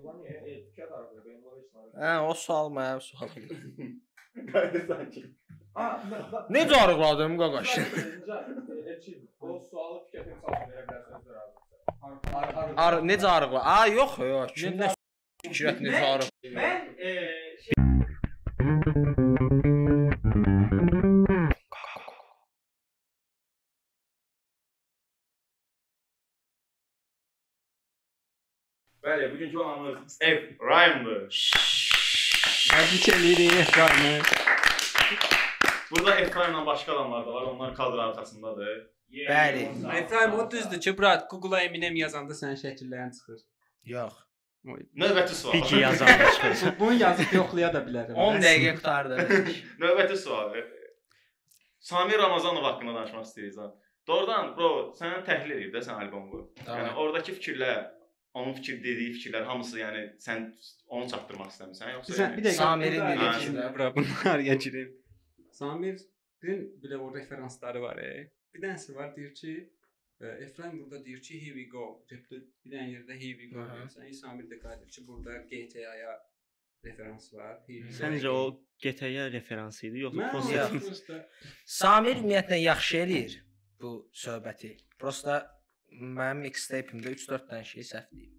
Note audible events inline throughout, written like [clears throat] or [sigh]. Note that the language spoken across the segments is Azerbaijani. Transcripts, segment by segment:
Beynullah niyə? E, fikir arasında Beynullah heç nə. Hə, o sual mənim sualım. Qayıdır sanki. Ha, mən- mən- Necə arıqladım qaqaş? Elçi, o sualı fikir timsalına verə bilərsiniz razı. Ar necə arıqla? A, yox, yox. Kimdə fikrət necə arıq? Mən e, şey Bəli, bugünkü anımız F. Ryan'dır. Təbrik edirik Efraim'i. Burada F. Ryan'dan başqa adamlar da var. Onlar kadr arxasındadır. Bəli. Efraim o düzdür ki, bura Google-a Eminem yazanda sənin şəkillərin çıxır. Yox. Növbəti sual. Piki yazanda çıxır. Bunu yazıb yoxlaya da bilərəm. 10 dəqiqə qutardı. Növbəti sual. Samir Ramazanov haqqında danışmaq istəyirik zət. Doğrudan bro, sənə təhlil edir də sən albomu. Tamam. Yəni oradakı fikirlər, onun fikir dediyi fikirlər hamısı yəni sən onu çatdırmaq istəmirsən yoxsa Sən bir yəni? dəqiqə Samirin dediyi Bura bunu araya girim. Samir'in belə o referansları var. E. Bir dənəsi var deyir ki, Efraim burada deyir ki, here we go. Rapdə bir dənə yerdə here we go deyirsən. Samir də qayıdır ki, burada GTA-ya referans var. Səncə o GT-yə referans idi yoxsa prosta Samir ümumiyyətlə yaxşı eləyir bu söhbəti. Prosta mənim mixtape-imdə 3-4 dənə şey səhv deyib.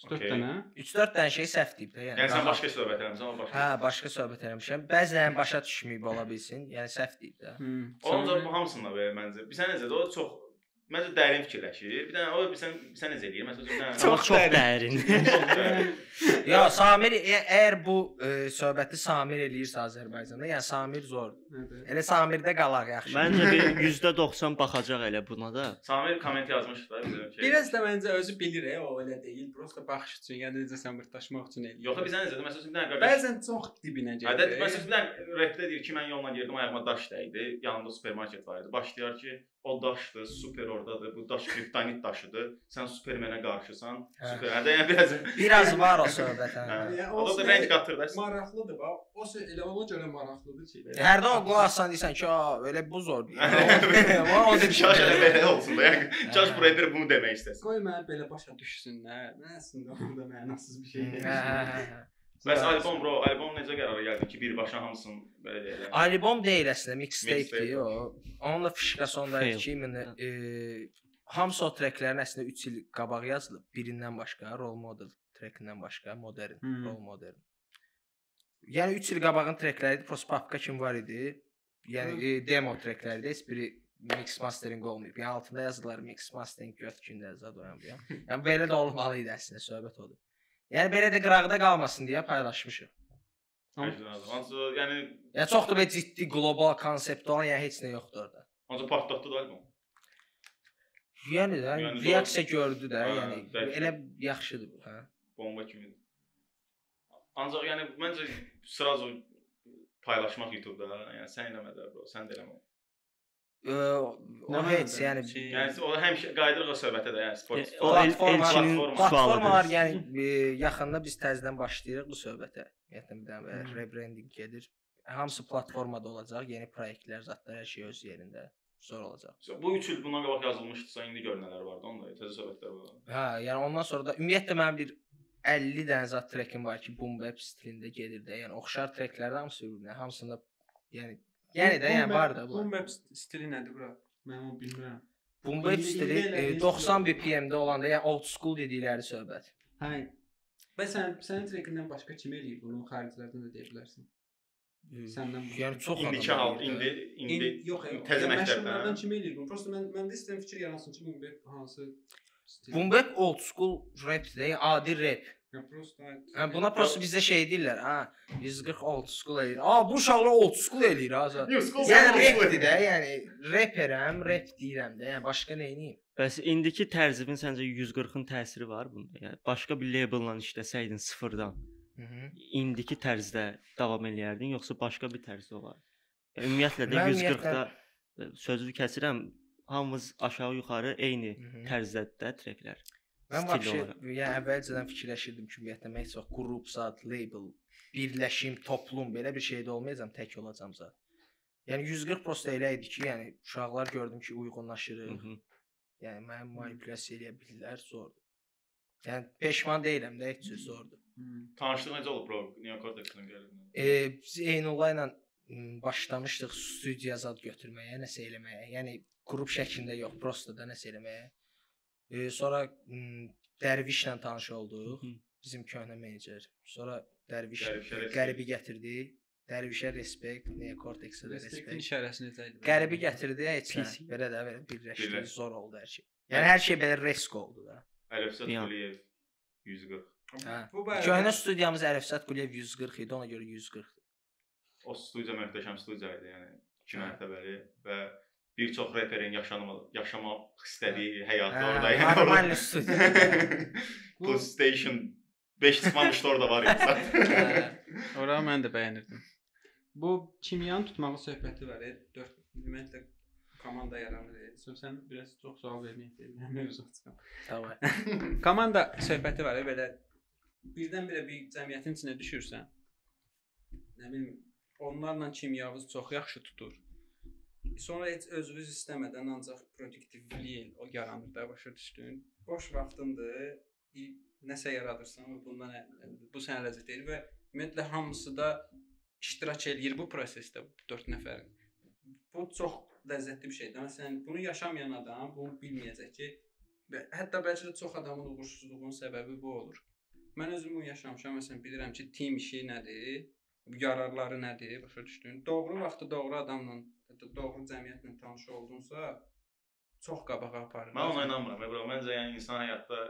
4 Okey. dənə. 3-4 dənə şey səhv deyib də, yəni. Yəni sən başqa söhbət eləmisən, başqa. Hə, başqa söhbət eləmişəm. Bəzən başa düşməyib ola bilsin. Yəni səhv deyib də. Hmm. Onca bu hamısını ver məncə. Bir sən necədir? O çox məncə dərin fikirləşir. Bir dənə o bir sən sən necə eləyir? Məsələn, Çox çox dərin. [laughs] Ya Samir əgər bu ə, söhbəti Samir eləyirsə Azərbaycanda, yəni Samir zor. Elə Samirdə qalaq yaxşı. Məncə bir [laughs] %90 baxacaq elə buna da. Samir komment yazmışdı da şey. Biraz da məncə özü bilir, e, o elə deyil. Prosta baxış üçün, yəni necə səmirdaşmaq üçün eləyir. Yox, bizə necədir? Məsələn, bir dənə qardaş Bəzən çox dibinə gedir. məsələn bir dənə repdə deyir ki, mən yolla girdim, ayağıma daş dəydi. Yanında supermarket var idi. Başlayır ki, o daşdır, super ordadır. Bu daş kriptonit daşıdır. Sən supermenə qarşısan. Hə. Super. Hədə yəni biraz Biraz var o söhbət hə. Hə. Yəni, O da rəng qatır da. Maraqlıdır bax. O sö- elə ona görə maraqlıdır ki. belə. Hərdən o qulaq asan deyirsən ki, "A, elə bu zor." Amma [laughs] o da Şaş elə belə olsun da. Yəni Şaş Hə. buraya bir bunu demək istəsin. Qoy məni belə başa düşsünlər. Mən əslində orada mənasız bir şey Hə, hə, hə, hə. Bəs albom bro, albom necə qərara gəldi ki, birbaşa hamısını belə deyək. Albom deyil əslində, mixtape-dir Mixtape. o. Onun da fişkası ondaydı Fail. ki, mən e, hamısı o treklərin əslində 3 il qabaq yazılıb. Birindən başqa, role model trekindən başqa, modern, Hmm. role modern. Yəni 3 il qabağın trekləri idi, prosta papka kim var idi? Yəni e, demo trekləri idi, heç biri mix mastering olmayıb. Yəni altında yazılar mix mastering götkündə zad oyan bu. Yəni belə də olmalı idi əslində söhbət odur. Yəni belə də qırağda qalmasın deyə paylaşmışıq. Hansı yəni Yəni çox da belə ciddi qlobal konsept olan yəni heç nə yoxdur orada. hansı partlatdı da albom. Yəni də Yəni reaksiya gördü də, Hə, yəni bəlkə. elə yaxşıdır bu, hə. Bomba kimi. Ancaq yəni məncə sırası paylaşmaq YouTube-da, yəni sən eləmədin bro, sən də eləmə. Ə, o Nə heç yəni Yəni o həmişə qayıdırıq o söhbətə də, yəni platforma- platformalar sualıdır. yəni e, yaxında biz təzədən başlayırıq bu söhbətə. Ümumiyyətlə bir dənə Hı. rebranding gedir. Hamısı platformada olacaq, yeni layihələr, zətlər hər şey öz yerində. Zor olacaq. Bu 3 il bundan qabaq yazılmışdısa, indi gör nələr vardı onda, təzə söhbətlər var. Hə, yəni ondan sonra da ümumiyyətlə mənim bir 50 dənə zət trekim var ki, boom bap stilində gedir də. Yəni oxşar treklərdə hamısı bir-birinə, hamısında yəni yəni də yəni var da bu. Boom bap stili nədir bura? Mən onu bilmirəm. Boom bap İndi- stili e, elədiyi 90 BPM-də olanda, yəni old school dedikləri söhbət. Hə. Və sən sənin trekindən başqa kim eləyir bunu? Xaricilərdən də deyə bilərsən. Səndən bu- Yəni çox İndiki adam hal, indi indi İndi yox, təzə məktəbdən. kim eləyir bunu? Prosta mən məndə istəyirəm fikir yaransın ki, boom bap hansı stil. Boom bap old school rap-dir, adi rap. Yəni buna prosta bizdə şey deyirlər, ha, 140 old school eləyir. A, bu uşaqlar old school eləyir ha. Yəni rapdir də, yəni reperəm, rap deyirəm də, yəni başqa nə edeyim? Bəs indiki tərzinin səncə 140-ın təsiri var bunda? Yəni başqa bir labellə işləsəydin sıfırdan, Mhm. indiki tərzdə davam eləyərdin yoxsa başqa bir tərzdə olar? Yəni, ümumiyyətlə də Mən 140-da e, sözü kəsirəm, hamımız aşağı yuxarı eyni tərzdədir də treklər. Mən vəbşi, yəni əvvəlcədən fikirləşirdim ki, ümumiyyətlə mən heç vaxt qrup zat, label, birləşim, toplum belə bir şeydə olmayacam, tək olacam zat. Yəni 140 prosta elə idi ki, yəni uşaqlar gördüm ki, uyğunlaşırıq. Mhm. Yəni mənim manipulyasiya eləyə bilirlər, zordur. Yəni peşman deyiləm də heç cür sordu. Tanışlıq necə olub bro? Neocortex-in gəldiyindən? E, biz Eynulla ilə başlamışdıq studiya zad götürməyə, nəsə eləməyə. Yəni qrup şəklində yox, prosta da nəsə eləməyə. E, sonra Dərvişlə tanış olduq. Hı. Bizim köhnə menecer. Sonra Dərviş qəribi gətirdi. Dərvişə respekt, də Respektin respekt. işarəsi necə idi? Qəribi gətirdi, heç. Belə də belə birləşdi, Birləş. zor oldu hər şey. Yəni hər şey belə risk oldu da. An. Quliyev 140. Hə. Bu barədə Köhnə studiyamız Ərəfsat Quliyev 140 idi, ona görə 140. O studiya möhtəşəm studiya idi, yəni 2 mərtəbəli və bir çox reperin yaşanma yaşamaq istədiyi həyatı Hə, orada yəni. normal. PlayStation [laughs] 5 çıxmamışdı orada var idi. Hə. [laughs] Ora mən də bəyənirdim. Bu kimyanı tutmağı söhbəti var. 4 ümumiyyətlə komanda yaranır. Sonra sən biraz çox sual verməyək mən mövzu çıxam. Tamam. [laughs] Komanda söhbəti var, belə birdən-birə bir cəmiyyətin içinə düşürsən. Nə bilim, onlarla kimyavız çox yaxşı tutur. Sonra heç özünüz istəmədən ancaq produktivlik o yaranır da başa düşdün. Boş vaxtındır, nəsə yaradırsan və bundan bu sənə ləzzət verir və ümumiyyətlə hamısı da iştirak eləyir bu prosesdə 4 nəfər. Bu çox ləzzətli bir şeydir. Məsələn, bunu yaşamayan adam bunu bilməyəcək ki, hətta bəlkə də çox adamın uğursuzluğunun səbəbi bu olur. Mən özüm bunu yaşamışam. Məsələn, bilirəm ki, tim işi nədir, yararları nədir, başa düşdün? Doğru vaxtda doğru adamla, doğru cəmiyyətlə tanış oldunsa, çox qabağa aparır. Mən ona inanmıram. Bro, məncə yəni insan həyatda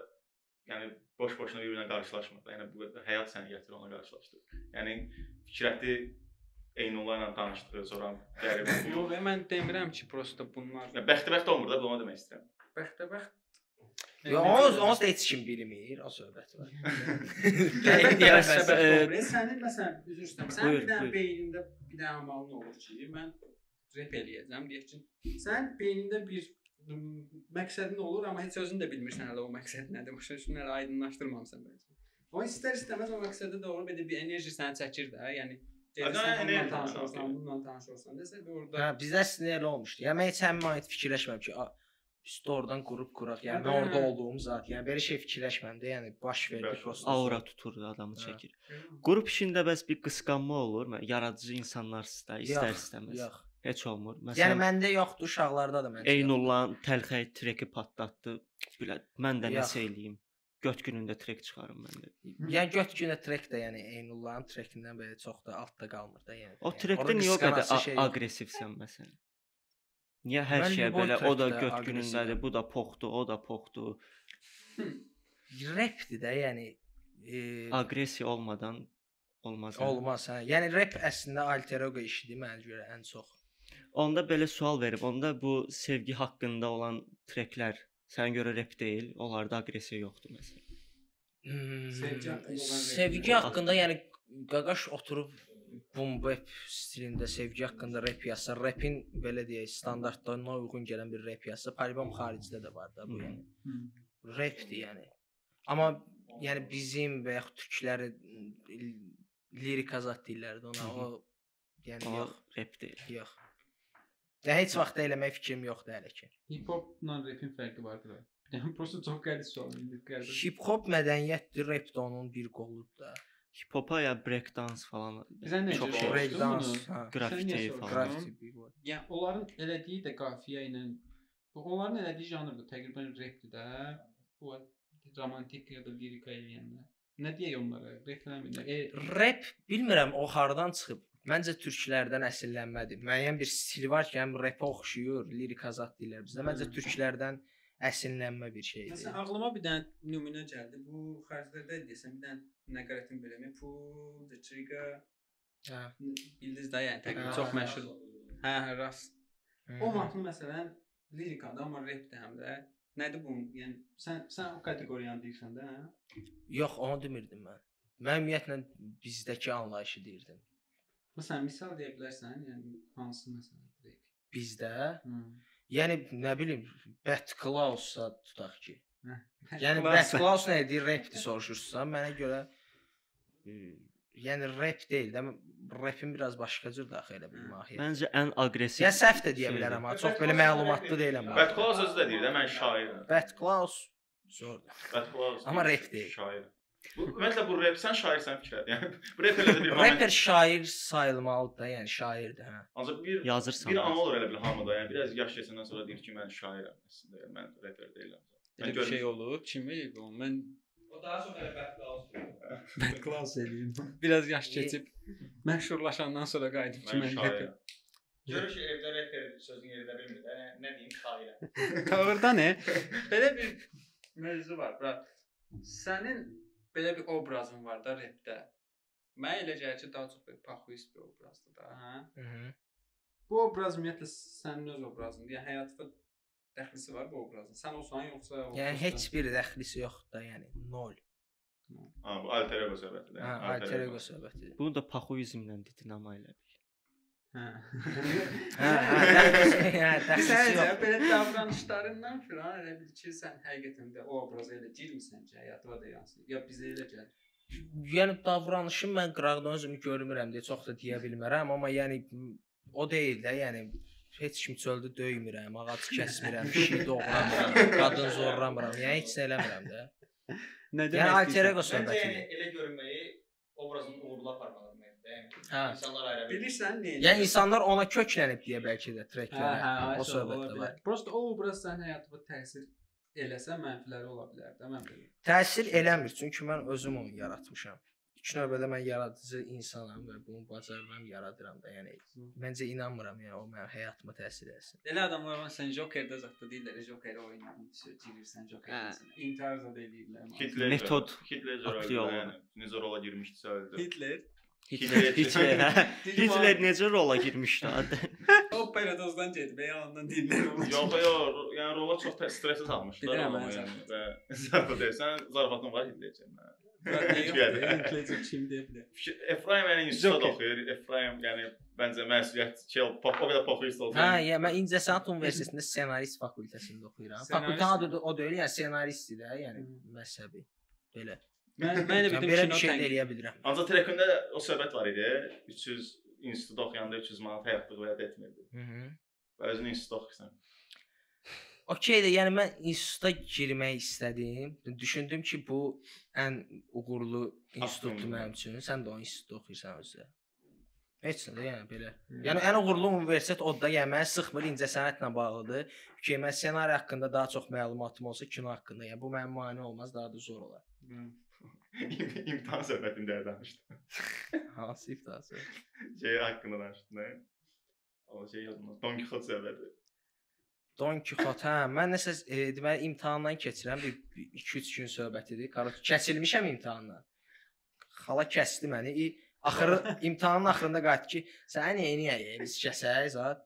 yəni boş-boşuna bir-birinə qarşılaşmır. Yəni bu həyat səni gətirir ona qarşılaşdır. Yəni fikrəti Eynulla ilə tanışdıq, sonra [laughs] qəribə. Yox, mən demirəm ki, prosta bunlar Ya bəxtəbəxt olmur da, bunu demək istəyirəm. bəxtəbəxt. Yo, onu onu da heç kim bilmir, o söhbət var. Deyir, deyər səbəb. Sənin məsələn, üzr istəyirəm. Sənin Buyur, bir dənə beynində bir dənə amalın olur ki, mən rep eləyəcəm deyək ki, sən beynində bir məqsədin olur, amma heç özün də bilmirsən hələ o məqsəd nədir. Başa düşdün, hələ aydınlaşdırmamısan bəlkə. O istər istəməz o məqsədə doğru belə bir enerji səni çəkir də. Yəni bununla tanış olsan, bununla tanış olsan desə bir Hə, orada bizdə əslində elə olmuşdu. Yəni mən heç həmin ayət fikirləşmədim ki, də oradan qrup quraq. Yəni mən orada olduğum zat. Yəni belə şey fikirləşmədim də, yəni baş verdi prosta. Aura tutur da adamı Hə. çəkir. Qrup işində bəs bir qısqanma olur mu? Yaradıcı insanlarsızda istər Yox, istəməz. Yox. Heç olmur. Yəni Məsələn, məndə yoxdur, uşaqlarda da məncə. Eynullahın təlxəy treki patlatdı. Bilə, mən də nəsə eləyim. Göt günündə trek çıxarım mən də. Yəni göt günə trek də yəni Eynullahın trekindən belə çox da altda qalmır da yəni. O Yəni, trekdə orada niyə o qədər şey aqressivsən məsələn? Niyə hər Mən Liboy belə o da göt günündədir, bu da poxdur, o da poxdur. Rapdir də, yəni e, Aqressiya olmadan olmaz. yəni. olmaz hə. Yəni rap əslində alter ego işidir mənə görə ən çox. Onda belə sual verib, onda bu sevgi haqqında olan treklər sənə görə rep deyil, onlarda aqressiya yoxdur məsələn. Hmm, Sevgi haqqında rap sevgi haqqında yəni qaqaş oturub boom bap stilində sevgi haqqında rap yazsa, rapin belə deyək, standartlarına uyğun gələn bir rap yazsa, albom xaricdə də var da bu yəni. Rapdir yəni. Amma yəni bizim və yaxud türkləri lirik azad deyirlər də ona. O yəni O yox, rep deyil. yox. Ya heç vaxt eləmək fikrim yoxdur hələ ki. hip hopla rapin fərqi vardır. Yəni prosta çox qəliz sual indi qəliz. Hip hop mədəniyyətdir, rap də onun bir qoludur da. Hip hopa ya break dance falan Bizə necə çox şey. Break dance, bunu? Graffiti Sən niyə falan. var. Yəni onların elədiyi də qafiyə ilə bu onların elədiyi janr da təqribən rapdir də. Bu romantik ya da lirika eləyənlər. Nə deyək onlara? Eləmirlər. E, Rap bilmirəm o hardan çıxıb. Məncə türklərdən əsillənmədir. Müəyyən bir stil var ki, həm rapə oxşuyur, lirik azad deyirlər bizdə. Məncə türklərdən əsinlənmə bir şeydir. Məsələn ağlıma bir dənə nümunə gəldi. Bu xərclərdə deyəsən bir dənə nəqarətin beləmi pull the trigger Hə. bildiz də yəni təqribən çox məşhur. Hə, hə, rast. O mahnı məsələn lirikada amma rap də həm də. Nədir bu? Yəni sən sən o kateqoriyanı deyirsən də, hə? Yox, onu demirdim mən. Mən ümumiyyətlə bizdəki anlayışı deyirdim. Məsələn misal deyə bilərsən, yəni hansı məsələn rap? Bizdə, Hı. yəni nə bilim, Bat Klaus-a tutaq ki. Hə. Yəni Bat Klaus nə deyir, rapdir soruşursan, mənə görə yəni rap deyil də, rapin biraz başqa cür daxil elə bir mahiyyət. Məncə ən aqressiv. Ya səhv də deyə bilərəm, amma çox belə məlumatlı deyiləm. bu haqda. Klaus özü də deyir də mən şairəm. Bat Klaus Zordur. Bəxtiyar Amma rap deyil. Şair. Bu ümumiyyətlə bu [laughs] rap sən şairsən fikir. Yəni bu rapperlə də bir. Rapper şair sayılmalıdır da, yəni şairdir, hə. Ancaq bir Yazırsan. bir an olur elə bil hamıda. Yəni biraz yaş keçəndən sonra deyir ki, mən şairəm əslində. Yəni mən rapper deyiləm. Elə bir şey olub. Kim eləyib onu? Mən O daha çox elə bəxtli olsun. backlass eləyim. Biraz yaş keçib məşhurlaşandan sonra qayıdım ki, Mən mən şairəm. Görür ki, evdə rapper sözünü yeridə bilmir. də, Yəni nə deyim, şairəm. Tağırda nə? Belə bir mövzu [laughs] [laughs] var. Bura sənin belə bir obrazın var da repdə. Mənə elə gəlir ki, daha çox bir paxuist bir obrazdır da, hə? Mhm. Bu obraz ümumiyyətlə sənin öz obrazındır. Yəni həyatda dəxlisi var bu obrazın. Sən olsan yoxsa o Yəni heç bir dəxlisi yoxdur da, yəni nol. Ha, bu alter ego söhbətidir. Hə, alter ego söhbətidir. Bunu da paxuizmlə dedin amma elə bil. Hə. Hə, [laughs] hə, dəxlisi, yox. belə davranışlarından filan elə bil ki, sən həqiqətən də o obraza elə girmisən ki, həyatına da yansıyır. Ya bizə elə gəlir. Yəni davranışım mən qıraqdan özümü görmürəm deyə çox da deyə bilmərəm, amma yəni o deyil də, yəni heç kim çöldə döymürəm, ağac kəsmirəm, [laughs] kişi doğramıram, [laughs] qadın zorlamıram. Yəni heç nə eləmirəm də. Nə Yəni alter ego Məncə yəni elə görünməyi obrazın uğurlu aparmalıdır məndə. Yəni Hə. insanlar bilir. Bilirsən nə? Yəni insanlar ona köklənib deyə bəlkə də hə, treklərə. hə, O o söhbət də var. Prosta o obraz sənin həyatına təsir eləsə mənfiləri ola bilər də mən bilirəm. Təsir eləmir, çünki mən özüm onu yaratmışam. İlk növbədə mən yaradıcı insanam və bunu bacarıram, yaradıram da. Yəni məncə inanmıram, yəni o mənim həyatıma təsir etsin. Elə adamlar var sən Joker-də zətdə deyirlər, Joker oynadın, girirsən Hə. Joker-sən. İntihar zad eləyirlər. Hitler Metod Hitler yəni necə rola girmişdisə öldü. Hitler Hitler, Hitler, hə. [laughs] Hitler abi. necə rola girmişdi adı? [laughs] o paradozdan getib, yalandan deyirlər onu. [laughs] Yox, yox, yəni rola çox stressiz almışlar Bilirəm, yəni və zarafatın var Hitlercən. Hitler kim deyə bilər. Efraim yəni institutda oxuyur. Efraim yəni məncə məsuliyyət şey, o qədər populist olsa. Hə, yəni mən İncəsənət Universitetində ssenarist fakültəsində oxuyuram. Fakültə adı o deyil, yəni ssenaristdir də, yəni Hı. məzhəbi. Belə. Mən mən elə bildim belə kino bir şey də eləyə bilirəm. Ancaq Trekində o söhbət var idi. 300 institutda oxuyanda 300 manat həyatlığı vəd etmirdi. Mhm. Və özün institutda oxuyursan. Okeydir, yəni mən instituta girmək istədim. Düşündüm ki, bu ən uğurlu institutdur mənim üçün. Sən də o institutda oxuyursan özdə. Heç nə də yəni belə. Yəni ən uğurlu universitet odur da, yəni məni sıxmır incəsənətlə bağlıdır. Ki mən ssenari haqqında daha çox məlumatım olsa kino haqqında, yəni bu mənim mane olmaz, daha da zor olar. [laughs] İmtahan söhbətində danışdım. [laughs] Hansı iftası? Şey haqqında danışdım. O şey yazılmaz. Don Quixote söhbəti. Don Quixote, hə, mən nəsə e, deməli imtahandan keçirəm, bir 2-3 gün söhbətidir. Qarı kəsilmişəm imtahandan. Xala kəsdi məni. İ, axırı [laughs] imtahanın axırında qayıtdı ki, sən edəyik, biz kəsək zat.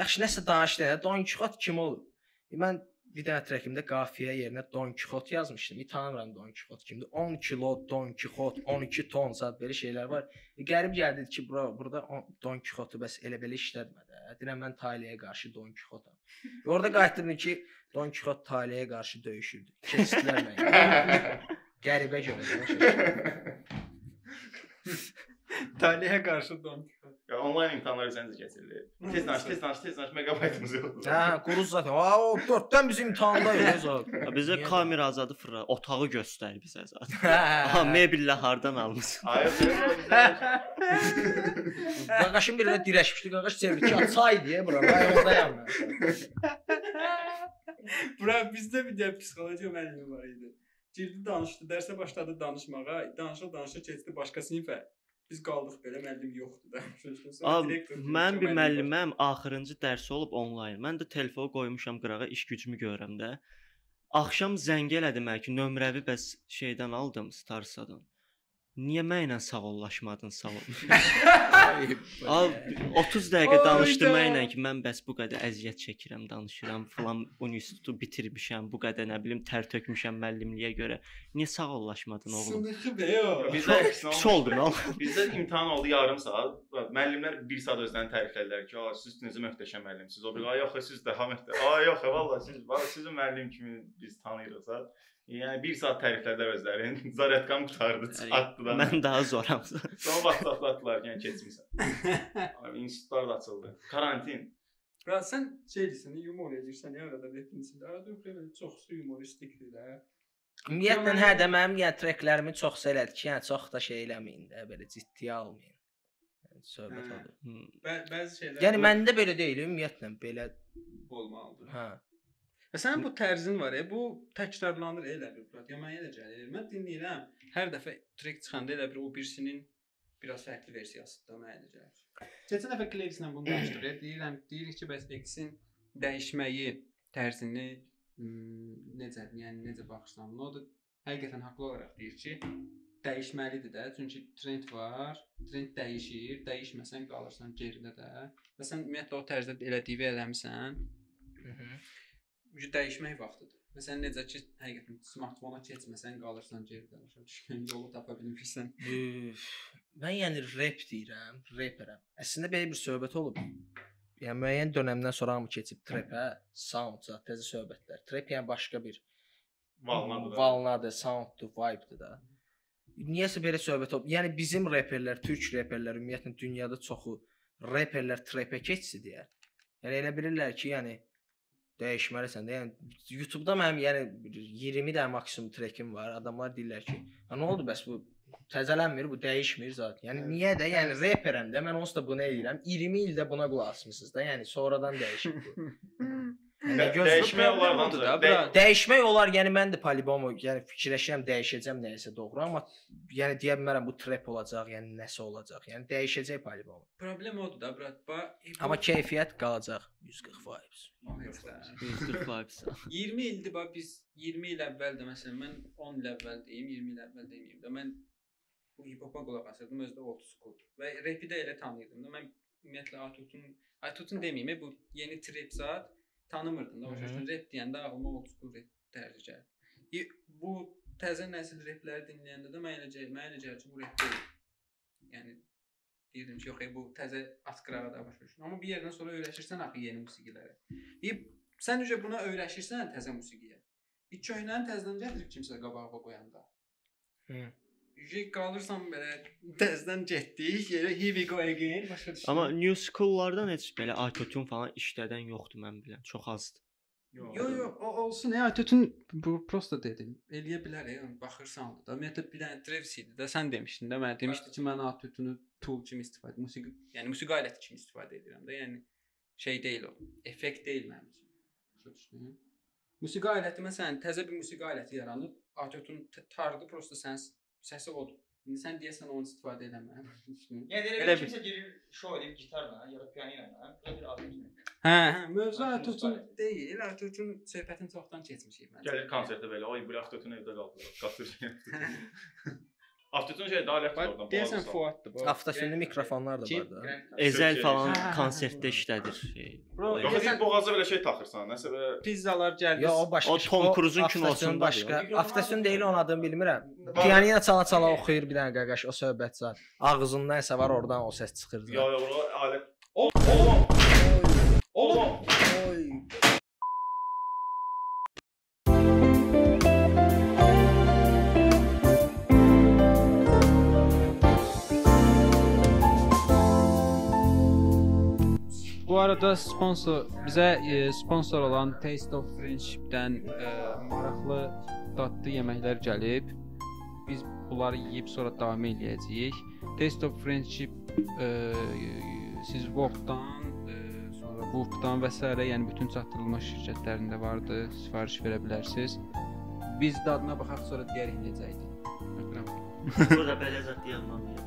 Yaxşı nəsə danış də, Don Quixote kim olub? E, mən bir dənə trekimdə qafiyə yerinə Don Quixote yazmışdım. E, tanımıram Don Quixote kimdir. 10 kilo Don Quixote, 12 ton zat belə şeylər var. E, qərib gəldi ki, bura burada on- Don Quixote bəs elə belə işlətmə də. Deyirəm mən Taliyə qarşı Don Quixote. Orada qayıtdım ki, Don Quixote Taliyə qarşı döyüşürdü. Keçdilər məni. [laughs] Qəribə görünür. Taliyə qarşı Don Quixote. Onlayn imtahanlar səncə keçirilir. Tez danış, tez danış, tez danış. Megabaytımız yoxdur. Hə, quruz zaten. Aa, o 4-dən bizim imtahandayıq o. [laughs] Ha, Bizə kamera azadı fırla, otağı göstər bizə zaten. Hə. Aha, mebellə hardan almısan? Güzel. Qaqaşın birinə dirəşmişdi. Qaqaş çevirdi ki, çay deyə bura. Mən oradayam mən. Bura bizdə bir də psixologiya müəllimi var idi. Girdi danışdı, dərsə başladı danışmağa, danışa danışa keçdi başqa sinifə. Biz qaldıq belə müəllim yoxdur da. [laughs] Direktor mən bir müəlliməm, axırıncı dərsi olub onlayn. Mən də telefonu qoymuşam qırağa, iş gücümü görürəm də. Axşam zəng elədi mənə ki, nömrəvi bəs şeydən aldım, Starsadan. Niyə mənlə sağollaşmadın, sağ ol. [laughs] Al 30 dəqiqə danışdı mənlə ki, mən bəs bu qədər əziyyət çəkirəm, danışıram, filan universiteti bitirmişəm, bu qədər nə bilim tər tökmüşəm müəllimliyə görə. Niyə sağollaşmadın oğlum? Sınıxı be o. Bizdə Pis oldun oğlum. Bizdə imtahan oldu yarım saat. Müəllimlər 1 saat özlərini təriflədilər ki, "A, siz necə möhtəşəm müəllimsiniz." O bir, "Ay yox, siz daha möhtəşəm." "Ay yox, vallah siz, vallah sizi müəllim kimi biz tanıyırıq." ha." Yəni 1 saat təriflədilər özlərini. [laughs] Zaretkam qutardı, atdı da. Mən daha zoram. Sonra vaxtlatdılar ki, yəni keçmisən. [laughs] Abi institutlar da açıldı. Karantin. Bura sən şeydirsən, yumor edirsən ya arada repin içində. Arada yox belə çoxsu humoristikdir də. Ümumiyyətlə hə mən- də mənim yəni treklərimi çox elədi ki, yəni çox da şey eləməyin də, belə ciddiyə almayın. Yəni söhbət Hə. odur. Hmm. Bə bəzi şeylər Yəni məndə belə deyil, ümumiyyətlə belə olmalıdır. hə. Və sənin bu tərzin var, e, bu təkrarlanır elə bir Murat. Ya mənə elə gəlir. Mən dinləyirəm. Hər dəfə trek çıxanda elə bir o birisinin biraz fərqli versiyası da mənə elə gəlir. Keçən dəfə Cleaves-lə bunu danışdıq. e, Deyirəm, deyirik ki, bəs X-in dəyişməyi tərzini necə, yəni necə baxırsan? Buna o da həqiqətən haqlı olaraq deyir ki, dəyişməlidir də. Çünki trend var, trend dəyişir, dəyişməsən qalırsan geridə də. Və sən ümumiyyətlə o tərzdə elədiyi eləmisən. Mhm. Ücü dəyişmək vaxtıdır. Məsələn necə ki, həqiqətən smartfona keçməsən qalırsan geridə. Başa düşdün, yolu tapa bilmirsən. Mən yəni rep deyirəm, reperəm. Əslində belə bir söhbət olub. Yəni müəyyən dönəmdən sonra hamı keçib trepə, soundsa, təzə söhbətlər. Trep yəni başqa bir Valnadır. Valnadır, sounddur, vibe'dır da. Niyəsə belə söhbət olub. Yəni bizim reperlər, türk reperlər ümumiyyətlə dünyada çoxu reperlər trepə keçsi deyə. Yəni elə bilirlər ki, yəni dəyişməlisən də. Yəni YouTube-da mənim yəni bir 20 də maksimum trekim var. Adamlar deyirlər ki, "Ha nə oldu bəs bu təzələnmir, bu dəyişmir zət." Yəni niyə də? Yəni reperəm də mən onsuz da bunu edirəm. 20 ildə buna qulaq asmısınız da. Yəni sonradan dəyişib bu. Yəni Dəyişmək olar odur da, bura. Dəyişmək olar, yəni mən də polibomu, yəni fikirləşirəm dəyişəcəm nəyisə doğru, amma yəni deyə bilmərəm bu trap olacaq, yəni nəsə olacaq. Yəni dəyişəcək polibom. Problem odur da, brat. Ba, e, Amma keyfiyyət qalacaq 140 vibes. O heç də. 140 vibes. 20 ildir bax biz 20 il əvvəl də məsələn mən 10 il əvvəl deyim, 20 il əvvəl deməyim də mən bu hip-hopa qulaq asırdım özü də old school. Və rapi də elə tanıyırdım da. Mən ümumiyyətlə Atutun Atutun deməyim, e, bu yeni trap zat tanımırdım da. Başa düşdün? Rap deyəndə ağlıma old school rap tərzi gəldi. E, Bu təzə nəsil rapləri dinləyəndə də mən elə gəlir, mən elə gəlir ki, bu rap deyil. Yəni deyirdim ki, yox, e, bu təzə asqırağa da başa düşdün. Amma bir yerdən sonra öyrəşirsən axı yeni musiqilərə. Deyib sən ücə buna öyrəşirsən təzə musiqiyə. Bir köhnəni təzədən gətirib kimsə qabağa qoyanda. Hı. Ücə qalırsan belə təzədən getdik, yerə here we go again başa düşdün. Amma new school-lardan heç belə autotune falan işlədən yoxdur mən bilən. Çox azdır. Yo yo o olsun ya tütün bu prosta dedim. Eləyə bilər ya baxırsan da. Ümumiyyətlə bir dənə Travis idi də sən demişdin də mən demişdi ki mən tütünü tool kimi istifadə, musiqi, yəni musiqi aləti kimi istifadə edirəm də. Yəni şey deyil o. Effekt deyil mənim üçün. Başa düşdün? Musiqi aləti məsələn təzə bir musiqi aləti yaranıb, autotune tardı prosta sən səsi odur. İndi sən deyəsən onu istifadə eləmə. [laughs] Yəni elə, elə kimsə girir şou edib gitarla, ya da piano ilə, belə bir adam kimi. Hə, hə, mövzu Atotun deyil, elə Atotun söhbətin çoxdan keçmişik məncə. Gəlir konsertə belə, ay bu Atotun evdə qaldı. Qatır. Avtotun şey daha ləhv oradan. Deyəsən Fuaddır bu. Avtosunun mikrofonlar da vardı. Ezel falan konsertdə işlədir. Yox, sən boğaza belə şey taxırsan, nəsə belə pizzalar gəlir. Yo, o başqa. O Tom Cruise-un kinosunun başqa. Avtosun deyil, onun adını bilmirəm. Pianino çala-çala oxuyur bir dənə qaqaş, o söhbətçi. Ağzında nəsə var, oradan o səs çıxır. Yo, yo, o alət. O, o. Oy. Oy. Bu arada sponsor bizə e, sponsor olan Taste of Friendship-dən e, maraqlı dadlı yeməklər gəlib. Biz bunları yeyib sonra davam eləyəcəyik. Taste of Friendship e, siz Vogue-dan, e, sonra Whoop-dan və s. yəni bütün çatdırılmış şirkətlərində vardı. Sifariş verə bilərsiniz. Biz dadına baxaq sonra eləyəcəkdik. Öpürəm. Burada belə zət yanmamıyor.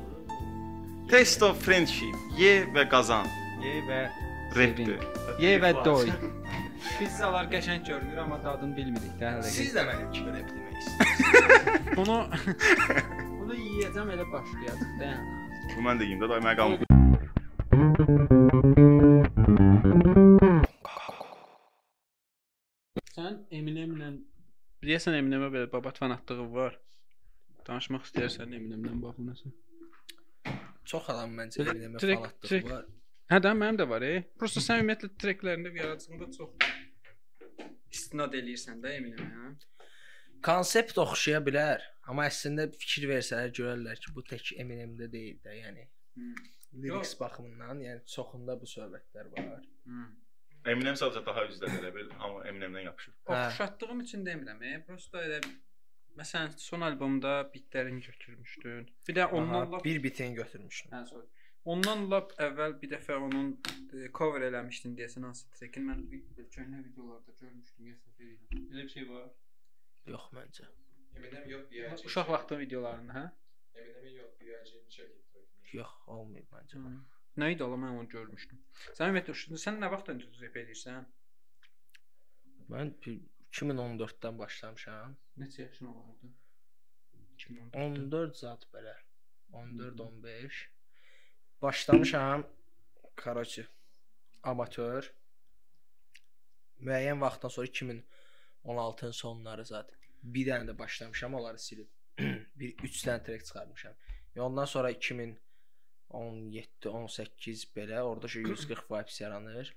Taste of friendship. Ye və qazan. Ye və Repdir. Ye və doy. [laughs] Pizzalar qəşəng görünür, amma dadını bilmirik də hələ. Siz də mənim kimi rep demək istəyirsiniz. Bunu [laughs] bunu yeyəcəm elə başlayacaq da. Bu mən də yeyim də, day mənə qalmır. Sən Eminemlə deyəsən Eminemə belə babat fanatlığı var. Danışmaq istəyirsən Eminemlə bağlı nəsə. Çox adam məncə Belə Eminem trek- fanatlığı var. Hə də mənim də var, e. Prosta sən ümumiyyətlə treklərində yaradıcılığında çox istinad eləyirsən də Eminemə, hə? Konsept oxşaya bilər, amma əslində fikir versələr görərlər ki, bu tək Eminem-də deyil də, yəni lyrics baxımından, yəni çoxunda bu söhbətlər var. Hı. Eminem sadəcə daha üzdədir elə bil, amma Eminemdən yapışır. Hə. Oxşatdığım üçün demirəm, e. Prosta elə Məsələn, son albomda bitlərini götürmüşdün. Bir də ondan Aha, lap bir bitin götürmüşdüm. Hə, sorry. Ondan lap əvvəl bir dəfə onun e, cover eləmişdin deyəsən hansı trekin mən köhnə videolarda görmüşdüm yəsə verirəm. Elə bir şey var. Yox məncə. Eminem yox BIG. Uşaq vaxtı videolarında, hə? Eminem'in yox BIG çəkib. Yox, olmayıb məncə. Nə idi ola mən onu görmüşdüm. Sən ümumiyyətlə sən nə vaxtdan rep edirsən? Mən bir- 2014-dən başlamışam. Neçə yaşın olardı? 2014. 14 zat belə. 14 15. Başlamışam karoçi amatör. Müəyyən vaxtdan sonra 2016-nın sonları zat. Bir dənə də başlamışam, onları silib. [clears throat] bir 3 dənə trek çıxarmışam. Və ondan sonra 2017 18 belə orada şu 140 [clears throat] vibes yaranır.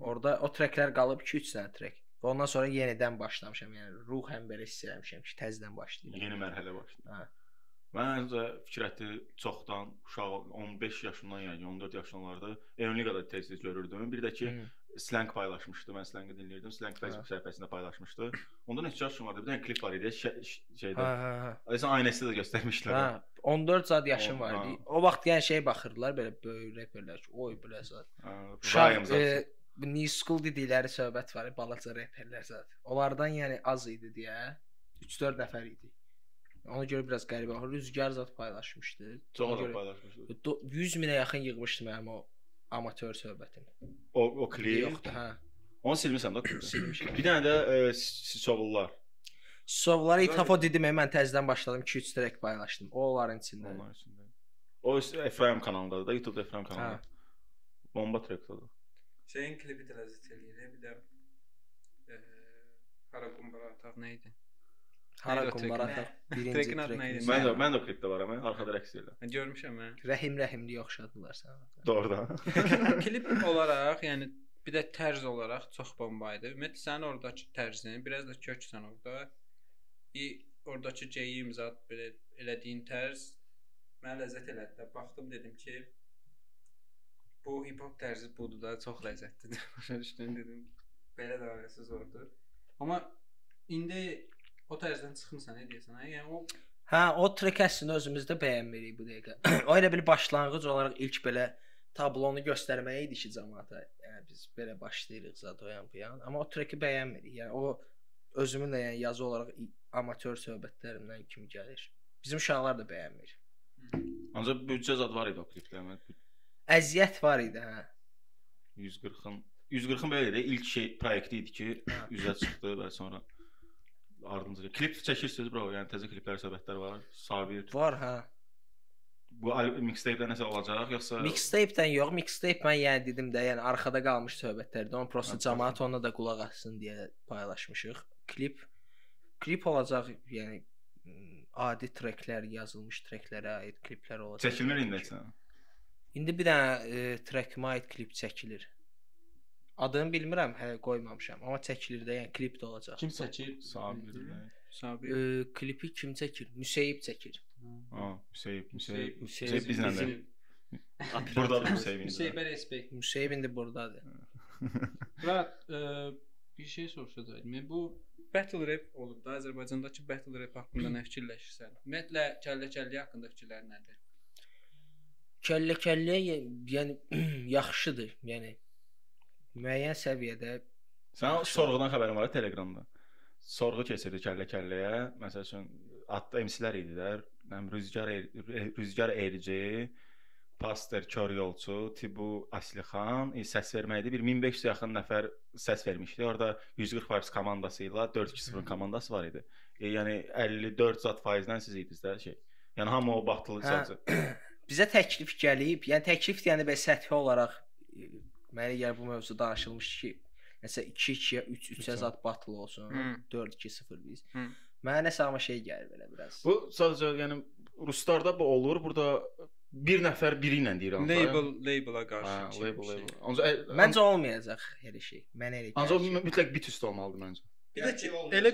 Orada o treklər qalıb 2-3 dənə trek. Və ondan sonra yenidən başlamışam. Yəni ruhən belə hiss eləmişəm ki, təzədən başlayıram. Yeni mərhələ başlayır. Hə. Mən öncə Fikrəti çoxdan uşaq 15 yaşından yəni 14 yaşınlarda Euniqada tez-tez görürdüm. Bir də ki Hı. slang paylaşmışdı. Mən slanqı dinləyirdim. Slang Facebook Hə. səhifəsində paylaşmışdı. Onda neçə yaşım vardı? Bir dənə klip var idi. Şə- ş- Hə, şeydə. hə, hə. Aysan aynasında da göstərmişlər. Hə, 14 zad yaşım O- var idi. ha. O vaxt yəni şey baxırdılar belə böyük reperlər ki, oy belə zad. Hə, Uşaq zat. e, new school dedikləri söhbət var, balaca reperlər zad. Onlardan yəni az idi deyə 3-4 nəfər idi. Ona görə biraz qəribə. Rüzgar zad paylaşmışdı. Çox paylaşmışdı. do- 100 minə yaxın yığmışdı mənim o amatör söhbətim. O o klip. Yoxdur, hə. Onu silmisən də. Silmişəm. Bir dənə də e, Sisovullar. Sovları itafo dedim, mən təzədən başladım 2-3 track paylaşdım. O onların içində. Onlar içində. O Efraim kanalındadır da, YouTube Efraim kanalı. Hə. Bomba trackdadır. Şeyin klipi də ləzzət eləyir. Bir də e, Qara Qumbara ataq nə idi? Hara Neydi o kumbara track? ataq birinci Trackin adı nə idi? Mən də mən də o klipdə varam, mən arxada rəqs edirəm. Mən görmüşəm mən. Rəhim rəhimli oxşadılar sənə. Doğrudan. [laughs] klip olaraq, yəni bir də tərz olaraq çox bomba idi. Ümumiyyətlə sənin oradakı tərzin, biraz da köksən orada. İ oradakı geyim zat belə elədiyin tərz mənə ləzzət elədi. də. Baxdım dedim ki, bu hip hop tərzi budur da, çox ləzzətlidir. [laughs] Başa düşdün dedim. Belə də arasız ordur. Amma indi o tərzdən çıxmısan, nə deyirsən? Hə? Yəni o Hə, o trek əslində özümüz də bəyənmirik bu dəqiqə. [clears throat] o elə bir başlanğıc olaraq ilk belə tablonu göstərməyə idi ki, cəmaata. Yəni biz belə başlayırıq zət o yan bu yan. Amma o treki bəyənmirik. Yəni o özümün də yəni yazı olaraq amatör söhbətlərimdən kimi gəlir. Bizim uşaqlar da bəyənmir. Ancaq büdcə zad var idi o klipdə. Mən Əziyyət var idi, hə. 140-ın 140-ın belə idi. İlk şey proyekti idi ki, Hə. üzə çıxdı və sonra ardınca klip çəkirsiniz bro, yəni təzə kliplər, söhbətlər var. Sabir. Var, hə. Bu mixtape-də nəsə olacaq yoxsa Mixtape-dən yox, mixtape mən yəni dedim də, yəni arxada qalmış söhbətlərdə. Onu prosta Hə, cəmaət ona da qulaq assın deyə paylaşmışıq. Klip klip olacaq, yəni adi treklər, yazılmış treklərə aid kliplər olacaq. çəkilmir indi nə? İndi bir dənə e, trekimə aid klip çəkilir. Adını bilmirəm, hələ qoymamışam, amma çəkilir də, yəni klip də olacaq. kim çəkir? Sabir. Sabir. E, klipi kim çəkir? Müseyib çəkir. Ha, Hüseyn. Hüseyn Hüseyn bizlə də. Burdadır Hüseyn. Hüseybə respekt. Müseyib indi burdadır. Və ə, bir şey soruşacaqdım. Bu battle rap olub da Azərbaycandakı battle rap haqqında nə fikirləşirsən? Ümumiyyətlə kəllə-kəllə haqqında fikirlərin nədir? Kəllə-kəllə yəni [clears throat] yaxşıdır. Yəni müəyyən səviyyədə Sən o sorğudan xəbərin var Telegramda. Sorğu keçirdi kəllə-kəlləyə. Məsəl üçün adda MC-lər idilər. Nəm Rüzgar Re- Rüzgar Erici, Pastor Kör Yolçu, Tibu Aslixan e, səs verməkdə bir 1500 yaxın nəfər səs vermişdi. Orada 140 Vibes komandası ilə 4-2-0 komandası var idi. E, yəni 54 zat faizdən siz idiniz də şey. Yəni hamı o battle Hə. sadəcə. [clears throat] bizə təklif gəlib. Yəni təklif yəni belə səthi olaraq e, mənə gəlir bu mövzu danışılmış ki, nəsə 2-2-yə 3-3-ə zat battle olsun. Hı. 4-2-0 biz. Hı. Mənə nəsə amma şey gəlir belə biraz. Bu sadəcə yəni ruslarda bu olur. Burada bir nəfər biri ilə deyir hansı. Label labela Hə, qarşı. label şey. label. Ancaq Məncə olmayacaq hər şey. Mənə elə Ancaq gəlir. o mütləq bit üstə olmalıdır məncə. Bir də ki, elə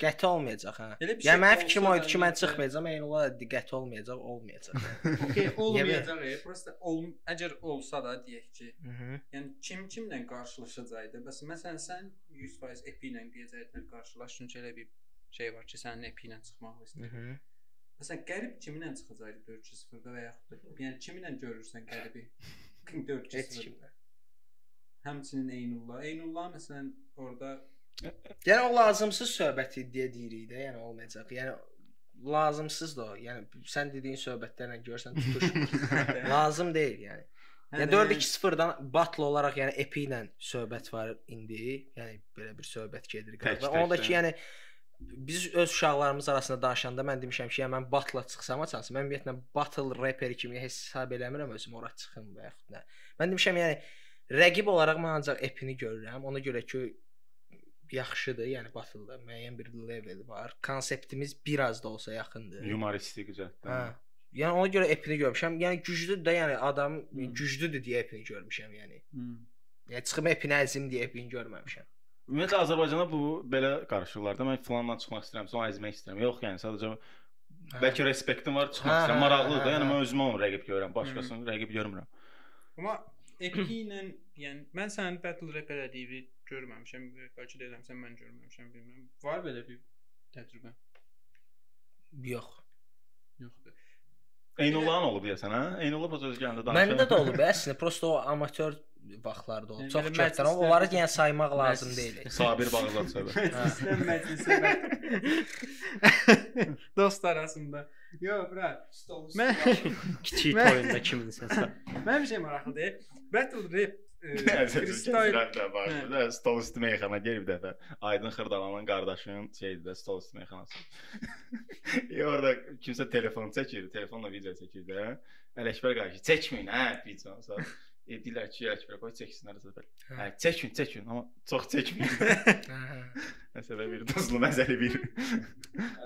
Qəti olmayacaq hə. Elə bir Yəni şey mənim fikrim o idi ki, mən çıxmayacağam, eyni olaraq diqqəti olmayacaq, olmayacaq. [laughs] okey olmayacaq. e, Prosta ol, əgər olsa da deyək ki, Mhm. yəni kim kimlə qarşılaşacaqdı? Bəs məsələn sən 100% epi ilə deyəcəkdin qarşılaş çünki elə bir şey var ki, sənin epi ilə çıxmaq istəyir. Mhm. Məsələn, qərib kiminlə çıxacaqdı 4-0-da və yaxud da yəni kiminlə görürsən qəribi 4-0. [laughs] Heç kimlə. Həmçinin Eynullah. Eynullah məsələn orada Yəni o lazımsız söhbət iddia deyirik də, yəni olmayacaq. Yəni lazımsız da o. Yəni sən dediyin söhbətlərlə görsən tutuşmur. [laughs] Lazım deyil yəni. Yəni 4-2-0-dan battle olaraq yəni epi ilə söhbət var indi. Yəni belə bir söhbət gedir. Və onda ki yəni biz öz uşaqlarımız arasında danışanda mən demişəm ki, yəni mən battle çıxsam açansın. Mən ümumiyyətlə battle rapper kimi hesab eləmirəm özümü ora çıxım və yaxud nə. Mən demişəm yəni rəqib olaraq mən ancaq epini görürəm. Ona görə ki yaxşıdır, yəni battle-da müəyyən bir level var. Konseptimiz biraz da olsa yaxındır. Humoristik cəhətdən. Hə. Yəni ona görə epini görmüşəm. Yəni güclüdür də, yəni adam Hmm. güclüdür deyə epini görmüşəm, yəni. hmm. Yəni çıxım epini əzim deyə epini görməmişəm. Ümumiyyətlə Azərbaycanda bu belə qarışırlar da. Mən filanla çıxmaq istəyirəm, sonra əzmək istəyirəm. Yox, yəni sadəcə bəlkə respektim var, çıxmaq Hə, istəyirəm. hə, Maraqlıdır da. hə, Yəni hə. mən özümə onu rəqib görürəm, başqasını rəqib görmürəm. Amma epi ilə yəni mən sənin battle rap elədiyini görməmişəm. Bəlkə də eləmsən mən görməmişəm, bilmirəm. Var belə bir təcrübə? Yox. Yoxdur. Eynullahın olub deyəsən, hə? Eynullah öz gəlində danışır. Məndə də olub [laughs] əslində, prosta o amatör vaxtlarda olub. Çox çoxdan məclislər- onları yəni saymaq lazım deyil. [laughs] Sabir Bağdad [laughs] söhbət. Məclisdən məclisə. Dost arasında. Yox, bura. Stol üstü. Mən kiçik Mən- oyunda kiminsə. Mənim şey maraqlıdır. Battle rap e, freestyle Freestyle var. Da stol üstü meyxana gəlib dəfə. Aydın Xırdalanın qardaşının şeydir də stol üstü meyxanası. Ya orada kimsə telefon çəkir, telefonla video çəkir də. Ələkbər qarşı çəkməyin, hə, video olsa. E, deyirlər ki, Ələkbər qoy çəksinlər zəbər. Hə, çəkin, çəkin, amma çox çəkməyin. Nəsə belə bir duzlu məzəli bir.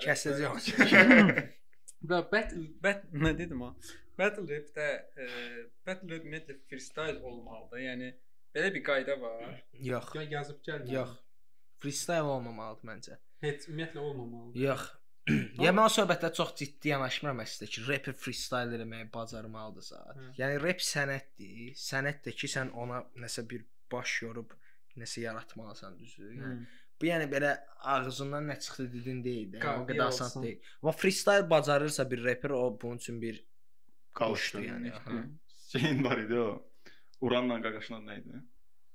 Kəsəcək. Bura battle bat [laughs] nə dedim ha? Battle rap-də e, battle rap ümumiyyətlə freestyle olmalıdır. Yəni belə bir qayda var. Yox. Ya yazıb gəlmir. Yox. Freestyle olmamalıdır məncə. Heç ümumiyyətlə olmamalıdır. Yox. [clears throat] Ya mən o söhbətə çox ciddi yanaşmıram əslində ki, rap freestyle eləməyi bacarmalıdırsa. Hə. Yəni rap sənətdir. Sənətdir ki, sən ona nəsə bir baş yorub nəsə yaratmalısan, düzdür? Yəni Hmm. Bu yəni belə ağzından nə çıxdı dedin deyil də. Yəni, o qədər asan deyil. Amma freestyle bacarırsa bir rapper o bunun üçün bir Qalışdı quşdur yəni. Şeyin var idi o. Uranla qaqaşın adı nə idi?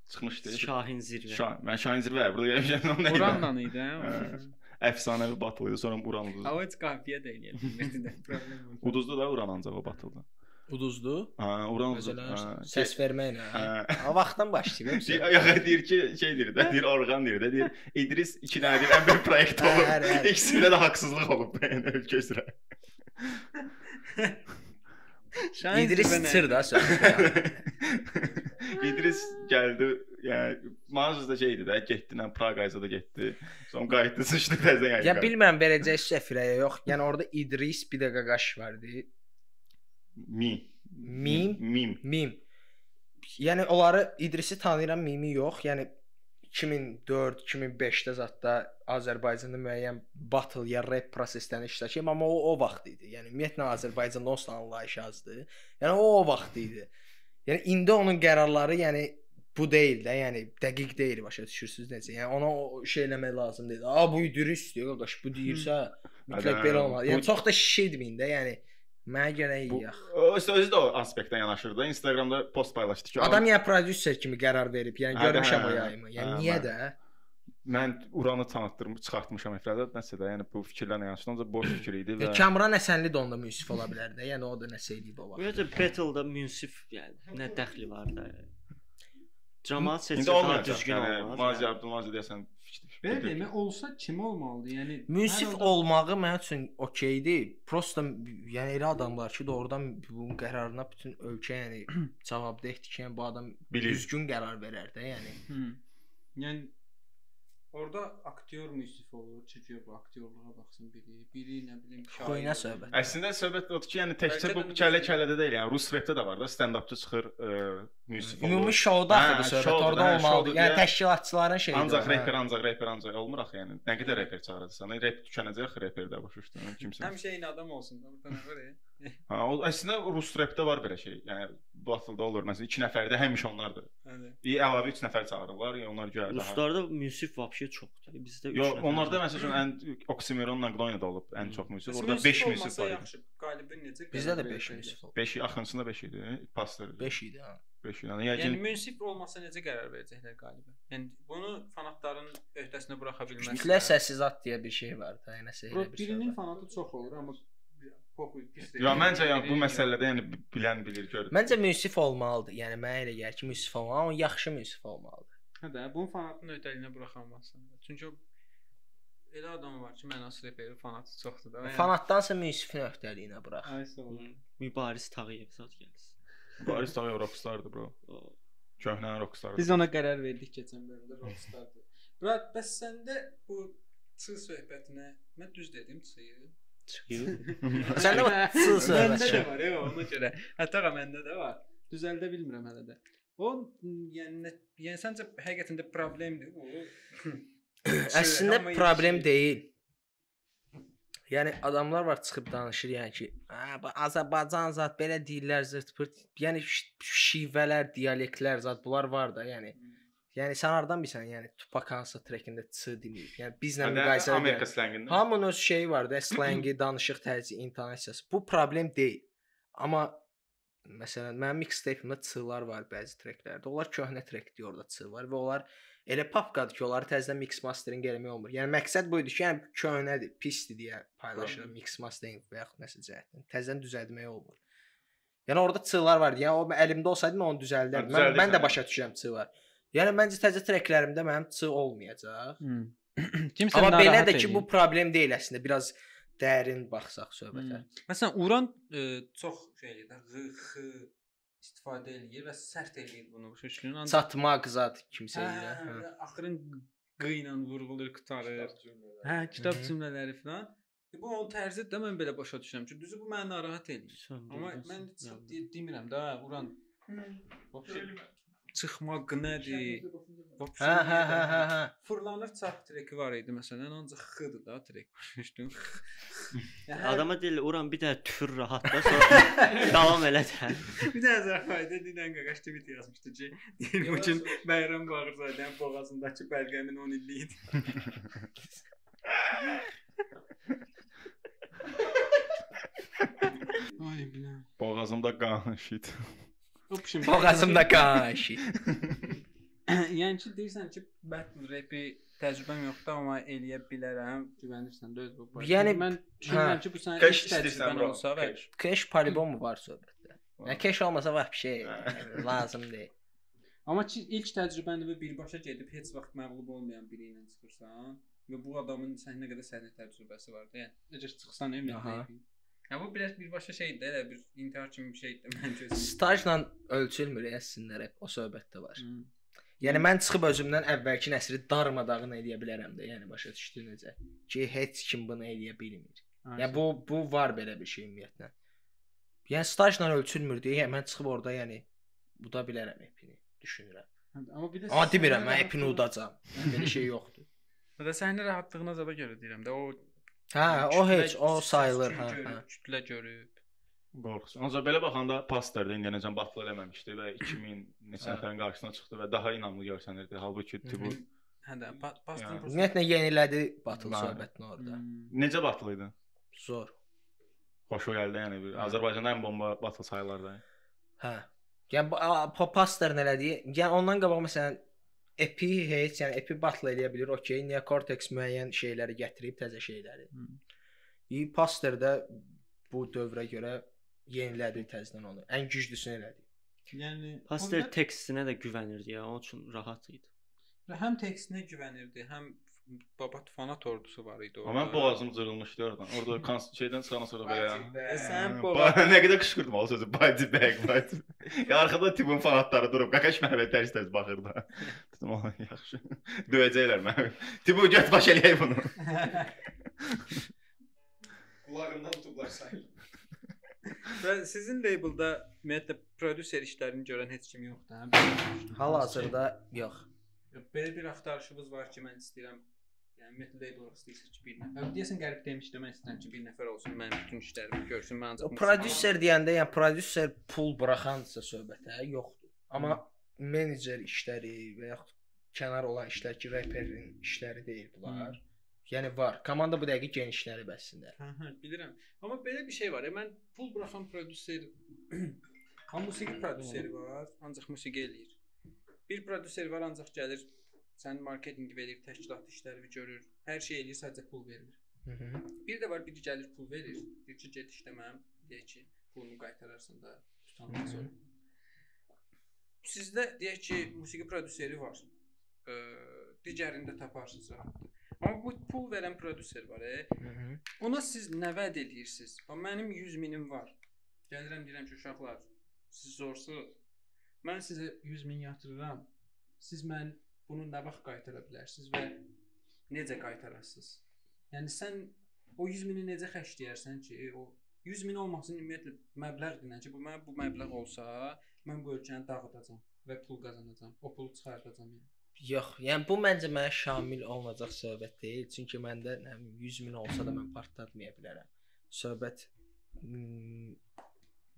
Çıxmışdı. Şahin zirvə. Şahin. Mən Şahin Zirvə burada gəlmişəm. Onun nə idi? Uranla idi, hə? Hə. Əfsanəvi battle idi, sonra Uran uduzdu. Hava heç qafiyə də eləyə bilmirdi. Problem yox. Uduzdu da Uran ancaq o battle-da. Uduzdu. Ha, Uran uduzdu. Ha, səs verməklə. Hə. O vaxtdan başlayıb. [laughs] Yox, deyir ki, şey deyir də, deyir orqan deyir də, deyir İdris 2 dənə deyir ən böyük proyekt Hə, olub. hə, hə. İkisində də haqsızlıq olub [laughs] yəni ölkə üzrə. İdris nə idi? da söhbət. [laughs] İdris gəldi, yəni mağazada şey idi də, getdi ilə Praqaya da getdi. Sonra qayıtdı, sıçdı təzədən yəni. Ya bilmirəm verəcək səfirəyə yox. Yəni orada İdris bir də qaqaş var idi. Mi. Mim? Mim. Mim. Yəni onları İdrisi tanıyıram, Mimi yox. Yəni 2004-2005-də zətdə Azərbaycanda müəyyən battle ya rap proseslərində iştirak edirəm, amma o o vaxt idi. Yəni ümumiyyətlə Azərbaycanda onsuz da anlayış azdı. Yəni o o vaxt idi. Yəni indi onun qərarları yəni bu deyil də, yəni dəqiq deyil başa düşürsüz necə? Yəni ona o şey eləmək lazım deyil. A bu dürüstlük, qardaş, bu deyirsə mütləq Hə, belə olmalı. Yəni çox da şişirməyin də, yəni mənə görə Bu yox. o özü də o aspektdən yanaşır da. Instagramda post paylaşdı ki, Adam yəni prodüser kimi qərar verib. Yəni Hə, görmüşəm o hə, yayımı. Yəni hə, niyə də? mən Uranı tanıtdırım, çıxartmışam efirada. Nəsə də, yəni bu fikirlərlə yanaşdım, ancaq boş fikir idi və Ya Kamran Əsənli də onda müsif ola bilər də. Yəni o da nəsə eləyib o vaxt. Ümumiyyətlə battle-da münsif yəni nə dəxli var da. Cəmaət seçsə daha olmayacaq. düzgün Yəni olmaz. Mazi yəni. Abdülmazi deyəsən Belə demək olsa kim olmalıdır? Yəni Münsif hər halda- olmağı mənim üçün okeydir. Prosta yəni elə adamlar ki, doğrudan bunun qərarına bütün ölkə yəni [clears throat] cavabdehdir ki, yəni bu adam Bilir. düzgün qərar verər də, yəni. Hı. Yəni orada aktyor müsif olur, çünki bu aktyorluğa baxsın biri, biri nə bilim Xoyna söhbət. Əslində söhbət odur ki, yəni təkcə bu də kəllə-kəllədə deyil, yəni rus repdə də var da, stand-upçı çıxır, ə, müsif olur. Ümumi şouda Hə, axıdır söhbət, şoudur, orada hə, olmalıdır. Yəni təşkilatçıların şeyidir. Ancaq hə. reper, ancaq reper, ancaq olmur axı yəni. Nə qədər reper çağırırsan, rep tükənəcək axı reper də başa düşdün, kimsə. Həmişə eyni adam olsun da, burada nə var? Ha, o əslində rus rapdə var belə şey. Yəni battle-da olur. Məsələn 2 nəfərdə həmişə onlardır. Bəli. İyi əlavə 3 nəfər çağırırlar. Yəni onlar daha. Ruslarda müsif vəbşə çoxdur. Bizdə 3 Yo, onlarda məsəl üçün ən Oxymoron Nagloniyada olub ən çox müsif. Orada 5 müsif var. Yaxşı. Qalibin necə? Bizdə də qərar 5 verəcək? müsif oldu. 5 axırıncısında 5 idi. Pastor 5 idi ha. 5 idi. Yəni Yəni münsif olmasa necə qərar verəcəklər qalibə? Yəni bunu fanatların öhdəsinə buraxa bilməzlər. Kütlə səssizat deyə bir şey var da, nəsə Bro, elə bir birinin söhbət. fanatı çox olur, amma poxuy pis Ya məncə yəni bu məsələdə yəni bilən bilir gör. Məncə münsif olmalıdır. Yəni mənə elə gəlir ki, münsif olmalı, amma yaxşı münsif olmalıdır. Hə də, bunun fanatının öhdəliyinə buraxılmasın. Çünki elə adam var ki, mənası reperi fanatı çoxdur da. Yəni- Fanatdansa münsifin öhdəliyinə burax. Ay sağ ol. Mübariz Tağıyev zət gəlsin. Boris Tağıyev rockstardır bro. Köhnə rockstardır. Biz ona qərar verdik keçən bölümdə Rockstar-dır. Brat, bəs səndə bu çığ söhbətinə mən düz dedim çığ. Çıxıyor. Səndə var Məndə də var, ona görə. Hətta məndə də var. Düzəldə bilmirəm hələ də. O yəni yəni səncə həqiqətən də problemdir bu? Əslində problem [clears throat] deyil. Yəni adamlar var çıxıb danışır yəni ki, "Hə, Azərbaycan zət belə deyirlər pırt." Yəni şivələr, dialektlər zət bunlar var da, yəni. Yəni sən hardan bilsən, yəni Tupac hansı trekində ç dinləyib. Yəni bizlə müqayisə Amerika edə. slangində. Hamının öz şeyi var da, [clears throat] slengi, danışıq tərzi, intonasiyası. Bu problem deyil. Amma məsələn, mənim mixtape-imdə çığlar var bəzi treklərdə. Onlar köhnə trekdir, orada çığ var və onlar elə papkadır ki, onları təzədən mix mastering eləmək olmur. Yəni məqsəd bu idi ki, yəni köhnədir, pisdir deyə paylaşıram mix mastering və yaxud nəsə cəhətdən. Təzədən düzəltmək olmur. Yəni orada çığlar var. Yəni o əlimdə olsaydı mən onu düzəldirdim. Mən, mən də başa düşürəm çığ var. Yəni məncə təzə treklərimdə mənim çığ olmayacaq. Kimsə Amma belə də ki, bu problem deyil əslində. Biraz dərin baxsaq söhbətə. Məsələn, Uran ə, çox şey ğ, x istifadə eləyir və sərt eləyir bunu. Bu üçlünün ancaq Satmaq zat kimsəyə. Hə, Hə. axırın q ilə vurğulur, qutarır. Hə, kitab cümlələri filan. E, Bu onun tərzidir də mən belə başa düşürəm ki, düzü bu məni narahat eləyir. Amma mən demirəm də, hə, Uran. Vəbşə çıxmaq nədir? Hə, hə, hə, hə, hə. Fırlanır çap treki var idi məsələn, ancaq x-dır da trek düşdün. [laughs] Adama deyir, "Uran bir də tüfür rahatla, sonra [laughs] davam elə də." [laughs] bir də zəfayda dinən qaqaş tweet yazmışdı ki, deyir bu gün Bəyram Bağırzadənin boğazındakı bəlgəmin 10 illiyi idi. Ay biləm. Boğazımda qan shit. Option. Boğazımda qaşı. yəni ki, deyirsən ki, battle rap-i təcrübəm yoxdur, amma eləyə bilərəm. Güvənirsən də öz bu. barədə. Yəni, mən düşünürəm ki, bu sənin ilk təcrübən olsa və Keş. Keş polibon mu var söhbətdə? Yəni keş olmasa var bir şey lazım deyil. Amma ki, ilk təcrübəni və birbaşa gedib heç vaxt məğlub olmayan biri ilə çıxırsan və bu adamın səhnə qədər səhnə təcrübəsi var da. Yəni necə çıxsan Aha. Ya bu biraz birbaşa şeydir, elə bir intihar kimi bir şeydir mən gözüm. Stajla ölçülmür əslində rep, o söhbətdə var. Hmm. Yəni mən çıxıb özümdən əvvəlki nəsri darmadağın eləyə bilərəm də, yəni başa düşdün necə? Ki heç kim bunu eləyə bilmir. Yəni bu bu var belə bir şey ümumiyyətlə. Yəni stajla ölçülmür deyə yəni mən çıxıb orada yəni uda bilərəm epini düşünürəm. Amma bir də Amma demirəm mən epini udacam. Belə şey yoxdur. [laughs] Və səhnə rahatlığına zəbə görə deyirəm də o Hə, o kütlə- heç o sayılır, hə, görüb, hə. Kütlə görüb. Qorxusu. Ancaq belə baxanda Pasterdə indiyənəcən battle eləməmişdi və 2000 neçə nəfərin qarşısına çıxdı və daha inamlı görsənirdi. Halbuki Tibu Hə də, pa- Boston Yəni. Ümumiyyətlə yenilədi Bəli. söhbətini orada. Hmm. necə battle idi? Zor. Xoşu gəldi yəni bir Azərbaycanda ən bomba battle sayılar da. Hə. Yəni bu a- pa- Paster elədi? Yəni ondan qabaq məsələn Epi heç, yəni Epi battle eləyə bilir. Okay, Neo Cortex müəyyən şeyləri gətirib təzə şeyləri. Hmm. İyi Paster də bu dövrə görə yenilədi təzədən onu. Ən güclüsünü elədi. Yəni Pastel orada- tekstinə də güvənirdi ya, onun üçün rahat idi. Və həm tekstinə güvənirdi, həm baba fanat ordusu var idi orada. Amma boğazım cırılmışdı oradan. Orada [laughs] kans şeydən çıxandan sonra belə. Sən boğa- ba- nə qədər qışqırdım o sözü. Body bag, body. ya arxada Tibun fanatları durub qaqaş mənə tərs-tərs baxırdı. [laughs] Dedim, "Ay, yaxşı. Döyəcəklər məni. Tibu göt baş eləyək bunu." [laughs] Qulağından tutublar sayır. Və sizin labeldə ümumiyyətlə prodüser işlərini görən heç kim yoxdur, hə? Hal-hazırda yox. Yox, Belə bir axtarışınız var ki, mən istəyirəm. Yəni label istəyirsə ki, bir nəfər. Deyəsən qərib demişdim, mən istəyirəm ki, bir nəfər olsun, mənim bütün işlərimi görsün, mən O ancaq prodüser deyəndə, yəni prodüser pul buraxansa söhbətə yoxdur. Amma menecer işləri və yaxud kənar olan işlər ki, reperin işləri deyil bunlar. Yəni var. Komanda bu dəqiqə genişlənib əslində. Hə, hə, bilirəm. Amma belə bir şey var. Ya, mən pul buraxan prodüser [clears throat] Amma musiqi prodüseri var, ancaq musiqi eləyir. Bir prodüser var, ancaq gəlir sənin marketinqi verir, təşkilat işləri görür, hər şey eləyir, sadəcə pul vermir. Mhm. Bir də var, biri gəlir pul verir, deyir ki, get işləməm, deyir ki, pulunu qaytararsan da tutandan sonra. Sizdə deyək ki, musiqi prodüseri var. Ə, digərində taparsınız rahatdır. Amma bu pul verən prodüser var, e. Ona siz nə vəd eləyirsiniz? Bax mənim 100 minim var. Gəlirəm deyirəm ki, uşaqlar, siz zorsuz. Mən sizə 100 min yatırıram. Siz mən bunu nə vaxt qaytara bilərsiniz və necə qaytarasınız? Yəni sən o 100 mini necə xərcləyərsən ki, o 100 min olmasın ümumiyyətlə məbləğ dinən ki, bu mən bu məbləğ olsa, mən bu ölkəni dağıdacam və pul qazanacam. O pulu çıxardacam yəni. Yox, yəni bu məncə mənə şamil olunacaq söhbət deyil. Çünki məndə nə bilim 100 min olsa da mən partlatmaya bilərəm. Söhbət hmm,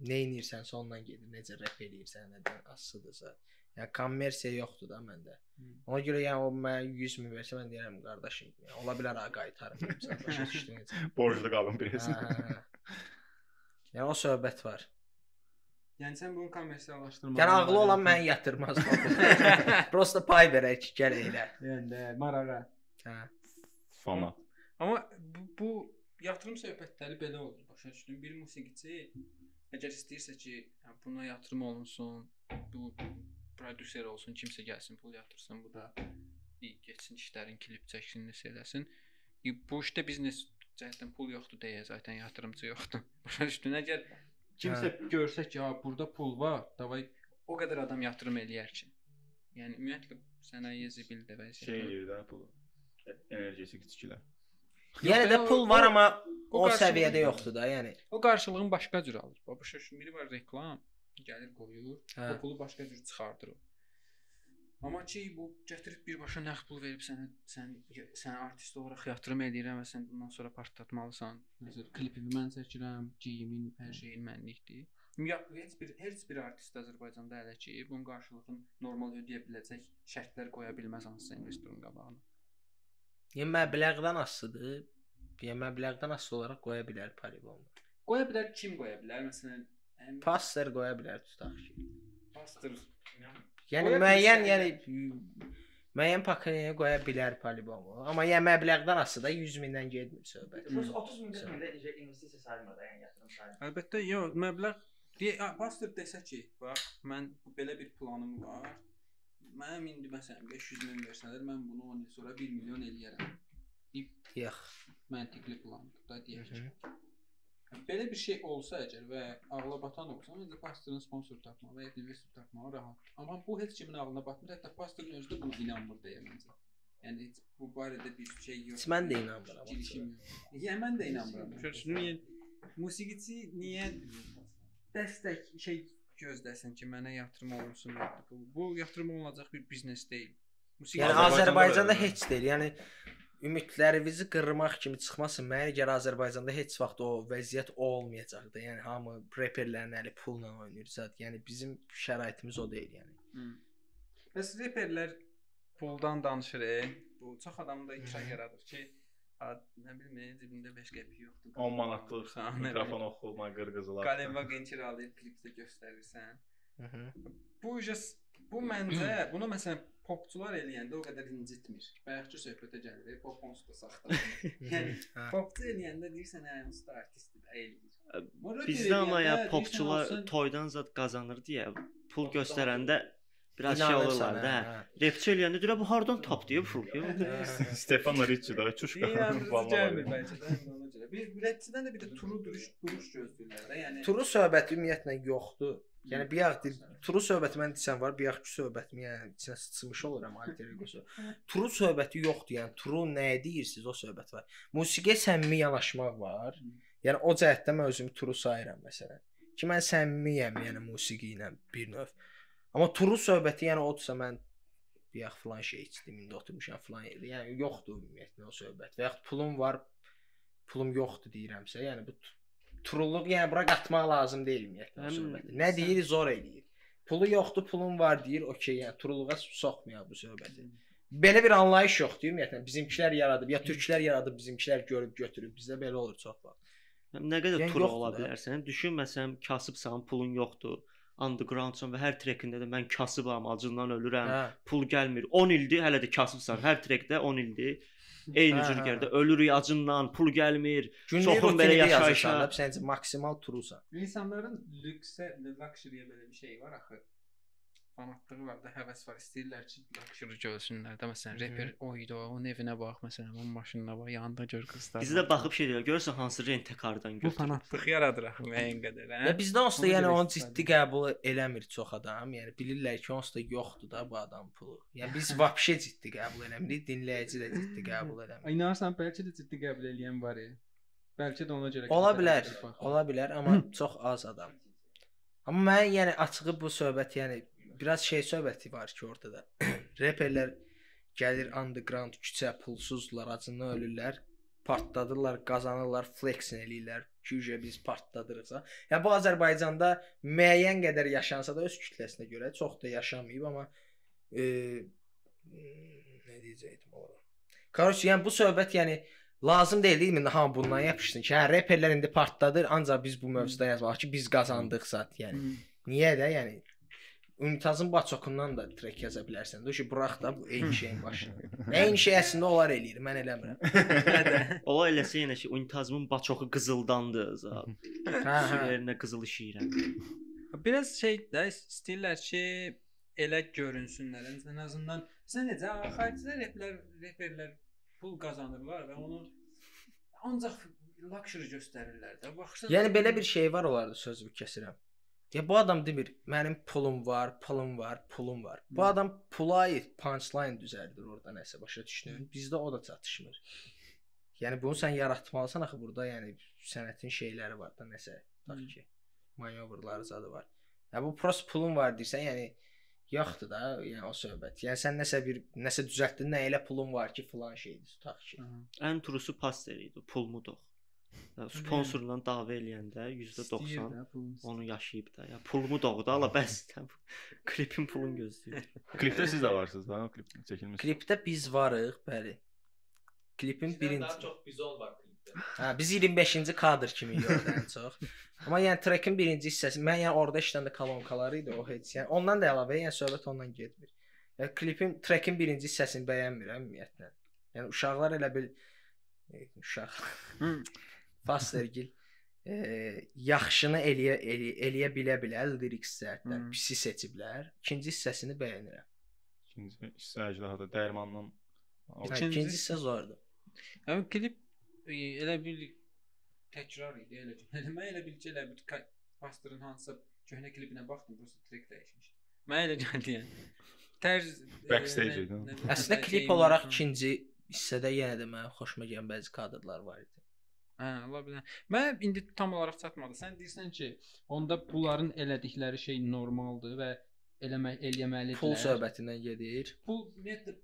nə edirsənsə ondan gedir. Necə rep eləyirsən, nədən asılıdırsa. Yəni kommersiya yoxdur da məndə. Hmm. Ona görə yəni o mənə 100 min versə mən deyərəm qardaşım, yəni, ola bilər ha qaytarım. Başa [laughs] düşdün necə? Borclu qalın biraz. Hə, hə. Yəni o söhbət var. Yəni sən bunu kommersiallaşdırmaq. Yəni ağlı olan məni yatırmaz. [laughs] Prosta pay verək gəl elə. Yəni də marağa. Hə. Fana. Amma bu, bu yatırım söhbətləri belə olur. Başa düşdün? Bir musiqiçi əgər istəyirsə ki, hə, buna yatırım olunsun, bu prodüser olsun, kimsə gəlsin, pul yatırsın, bu da getsin işlərin klip çəksin, nəsə eləsin. E, Bu işdə biznes cəhətdən pul yoxdur deyə zaten yatırımçı yoxdur. [laughs] Başa düşdün? Əgər kimsə görsə ki, ha burada pul var, davay o qədər adam yatırım eləyər ki. Yəni ümumiyyətlə sənaye zibildə vəziyyət. Şey eləyir də pulu. Enerjisi kiçiklər. Yəni Yox, də o- pul var o- amma o o qarşılığı səviyyədə yoxdur da, yəni. O qarşılığın başqa cür alır. Başa düşdün? Biri var reklam, gəlir qoyur, Hə. o pulu başqa cür çıxardır o. Amma ki bu gətirib birbaşa nağd pul verib sənə sən sən artist olaraq yatırım edirəm və sən bundan sonra partlatmalısan. Məsələn, klipimi mən çəkirəm, geyimin, hər şeyin mənlikdir. Ya heç bir heç bir artist Azərbaycanda hələ ki bunun qarşılığını normal ödəyə biləcək şərtlər qoya bilməz hansısa investorun qabağına. Yəni məbləğdən asılıdır. Yəni məbləğdən asılı olaraq qoya bilər polibonu. Qoya bilər kim qoya bilər? Məsələn, ən Pastor qoya bilər tutaq ki. pastor Yəni müəyyən, yəni müəyyən paketə qoya bilər polibonu. Amma yəni məbləğdən asılı da 100 mindən getmir söhbət. Plus 30 min 40 mində necə investisiya sayılmır da, yəni yatırım sayılmır. Əlbəttə, yox, məbləğ pastor desə ki, bax, mən belə bir planım var. Mənim indi məsələn 500 min versələr, mən bunu 10 il sonra 1 milyon eləyərəm. Yox. Məntiqli plandır da deyək. Belə bir şey olsa əgər və ağla batan olsa, məncə pastorun sponsor tapmaq və ya investor tapmaq rahat. Amma bu heç kimin ağlına batmır. Hətta pastorun özü də buna inanmır deyə məncə. Yəni heç bu barədə bir şey yox. Heç mən də inanmıram. Girişim yox. Yəni mən də inanmıram. Görürsün, niyə musiqiçi niyə dəstək şey gözləsin ki, mənə yatırım olunsun. Bu, bu yatırım olunacaq bir biznes deyil. Musiqi Yəni Azərbaycanda Azərbaycanda heç deyil. Yəni ümidlərinizi qırmaq kimi çıxmasın. Mənə görə Azərbaycanda heç vaxt o vəziyyət olmayacaq da. Yəni hamı reperlərin əli pulla oynayır zət. Yəni bizim şəraitimiz o deyil yəni. Hı. Bəs reperlər puldan danışır. E? Bu çox adamda inkişaf yaradır ki, nə bilim, e, cibində 5 qəpik yoxdur. 10 manatlıq mikrofon oxuma qırğızılar. Qalemva gençir alıb klipdə göstərirsən. Mhm. Bu just bu məncə bunu məsələn popçular eləyəndə o qədər incitmir. Bayaqçı söhbətə gəlir, pop onsuz da saxta. [laughs] yəni [laughs] Hə. popçu eləyəndə deyirsən, hə, onsuz da artistdir, eləyir. Bizdə amma ya popçular olsun- toydan zad qazanır deyə pul göstərəndə biraz şey olurlar da. hə, hə. Repçi eləyəndə deyirlər bu hardan tapdı ya bu pulu? [laughs] Ya? hə. Stefano Ricci də çuşqa. İnandırıcı Vallahi. Bir rapçidən də bir də turu duruş duruş gözləyirlər də. Yəni Turu söhbəti ümumiyyətlə yoxdur. Yəni dil, turu söhbəti mən desəm var, yağ söhbətimi yəni içinə sıçmış oluram alter [laughs] egosu. Turu söhbəti yoxdur, yəni turu nəyə deyirsiniz o söhbət var. Musiqiyə səmimi yanaşmaq var. Yəni o cəhətdə mən özümü turu sayıram məsələn. Ki mən səmimiyəm yəni musiqi ilə bir növ. Amma turu söhbəti yəni odsa mən bir yax filan şey içdim, indi oturmuşam yerdə. Yəni yoxdur ümumiyyətlə o söhbət. Və yaxud pulum var, pulum yoxdur deyirəmsə, yəni bu trulluq yəni bura qatmaq lazım deyil ümumiyyətlə. Nə deyir, zor eləyir. Pulu yoxdur, pulum var deyir, okey, yəni trulluğa soxmayaq bu söhbəti. Belə bir anlayış yoxdur ümumiyyətlə. Bizimkilər yaradıb, ya türklər yaradıb, bizimkilər görüb götürüb. Bizdə belə olur çox vaxt. Nə qədər Yəni tur ola bilərsən. Düşün məsələn kasıbsan, pulun yoxdur. Undergroundsan və hər trekində də mən kasıbam, acından ölürəm. Hə. Pul gəlmir. 10 ildir hələ də kasıbsan. Hər trekdə 10 ildir. Eyni cür ölürük acından, pul gəlmir. Çoxun belə yaşayışa- səncə maksimal turusan. İnsanların lüksə, luxury-yə belə bir şey var axı. Fanatlığı var da, həvəs var. İstəyirlər ki, luxury görsünlər də. Məsələn, reper oydu, onun evinə bax, məsələn, onun maşınına bax, yanında gör qızlar. Bizi də baxıb şey deyirlər. Görürsən hansı rentekardan bu götürür. fanatlıq yaradır axı müəyyən qədər, hə? Ya bizdə onsuz da yəni onu ciddi qəbul eləmir çox adam. Yəni bilirlər ki, onsuz da yoxdur da bu adam pulu. Yəni biz [laughs] vəbşə ciddi qəbul eləmirik, dinləyici də ciddi qəbul eləmir. Ay, İnanırsan bəlkə də ciddi qəbul eləyən var. Bəlkə də ona görə. Ola bilər, ola bilər, amma [laughs] çox az adam. Amma mən yəni açığı bu söhbət yəni biraz şey söhbəti var ki, orada da. [clears throat] Reperlər gəlir underground küçə pulsuzlar, acından ölürlər, partladırlar, qazanırlar, flex eləyirlər. Gücə biz partladırıqsa. Yəni bu Azərbaycanda müəyyən qədər yaşansa da öz kütləsinə görə çox da yaşamayıb, amma e, nə deyəcəydim ora? Qarşı, yəni bu söhbət yəni lazım deyil indi ha bundan yapışsın ki, hə reperlər indi partladır, ancaq biz bu mövzuda yazmalıyıq ki, biz qazandıqsa, yəni. Niyə də? Yəni Unitazın baçokundan da trek yaza bilərsən. Də ki, burax da bu eyni şeyin [laughs] başına. eyni şey əslində onlar eləyir, mən eləmirəm. [laughs] Ola eləsə yenə ki, unitazmın baçoxu qızıldandı. zat. Hə, hə. yerinə qızıl işəyirəm. Biraz şey də istəyirlər ki, elə görünsünlər. Ən azından sən necə xaricdə reperlər, reperlər pul qazanırlar və onu ancaq luxury göstərirlər də. Baxırsan. Yəni belə bir şey var onlarda sözümü kəsirəm. Ya bu adam demir, mənim pulum var, pulum var, pulum var. Bu adam pula aid punchline düzəldir orada nəsə başa düşdün? Bizdə o da çatışmır. Yəni bunu sən yaratmalısan axı burada, yəni sənətin şeyləri var da nəsə, tutaq ki, manevrları zadı var. Ya bu prost pulun var deyirsən, yəni yoxdur da, yəni o söhbət. Yəni sən nəsə bir nəsə düzəltdin, nə elə pulun var ki, filan şeydir, tutaq ki. Ən turusu Paster idi, pulmudur. Ya, Sponsorla dava eləyəndə %90 onu yaşayıb da. Ya pulumu doğdu, ala bəs. Klipin pulunu gözləyir. [laughs] Klipdə siz də varsınız da, o klip çəkilmiş. Klipdə biz varıq, bəli. Klipin Bizdən birinci daha çox bizon var klipdə. Hə, biz 25-ci kadr kimi görürük ən çox. Amma yəni trekin birinci hissəsi, mən yəni orada işləndə kolonkaları idi o heç. Yəni ondan da əlavə, yəni söhbət ondan getmir. Yəni klipin trekin birinci hissəsini bəyənmirəm ümumiyyətlə. Yəni uşaqlar elə bil e, uşaq [laughs] Fastergil e, yaxşını eləyə eləyə, eləyə bilə bilə lyrics cəhətdən Hı. pisi seçiblər. İkinci hissəsini bəyənirəm. İkinci hissə əjdaha da dərmandan. Hə, İkinci İkinci hissə zordur. Yəni klip e, elə bir təkrar idi elə. [laughs] Mən elə bil ki, elə bir Pastorun hansısa köhnə klipinə baxdım, prosta trek dəyişmişdi. Mən elə gəldi yəni. Tərz e, Backstage idi, Əslində klip olaraq ikinci hissədə yenə də mənə xoşuma gələn bəzi kadrlar var idi. Hə, ola bilər. Mən indi tam olaraq çatmadı. Sən deyirsən ki, onda bunların elədikləri şey normaldır və eləmək eləməlidirlər. Pul söhbətindən gedir. Pul ümumiyyətlə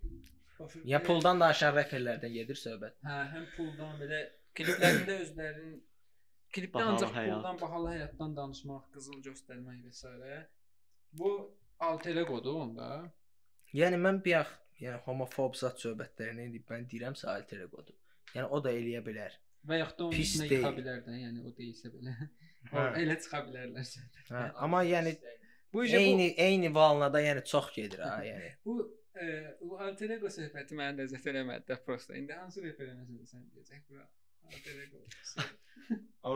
başa- Ya puldan danışan reperlərdən gedir söhbət. Hə, həm puldan belə kliplərində özlərinin klipdə ancaq həyat. puldan, bahalı həyatdan danışmaq, qızıl göstərmək və s. Bu alter egodur onda. Yəni mən bir yax, yəni homofob zat söhbətlərini indi mən deyirəmsə alter egodur. Yəni o da eləyə bilər. Və yaxud da onun Pis üstünə deyil. yıxa bilər də, yəni o deyilsə belə. [laughs] O Hə. elə çıxa bilərlər. Hə, amma yəni Bu işə bu, eyni eyni valnada yəni çox gedir ha, [laughs] yəni. bu e, bu alter ego söhbəti mənə ləzzət eləmədi də prosta. İndi hansı referensiya sən deyəcək bura? Alter ego.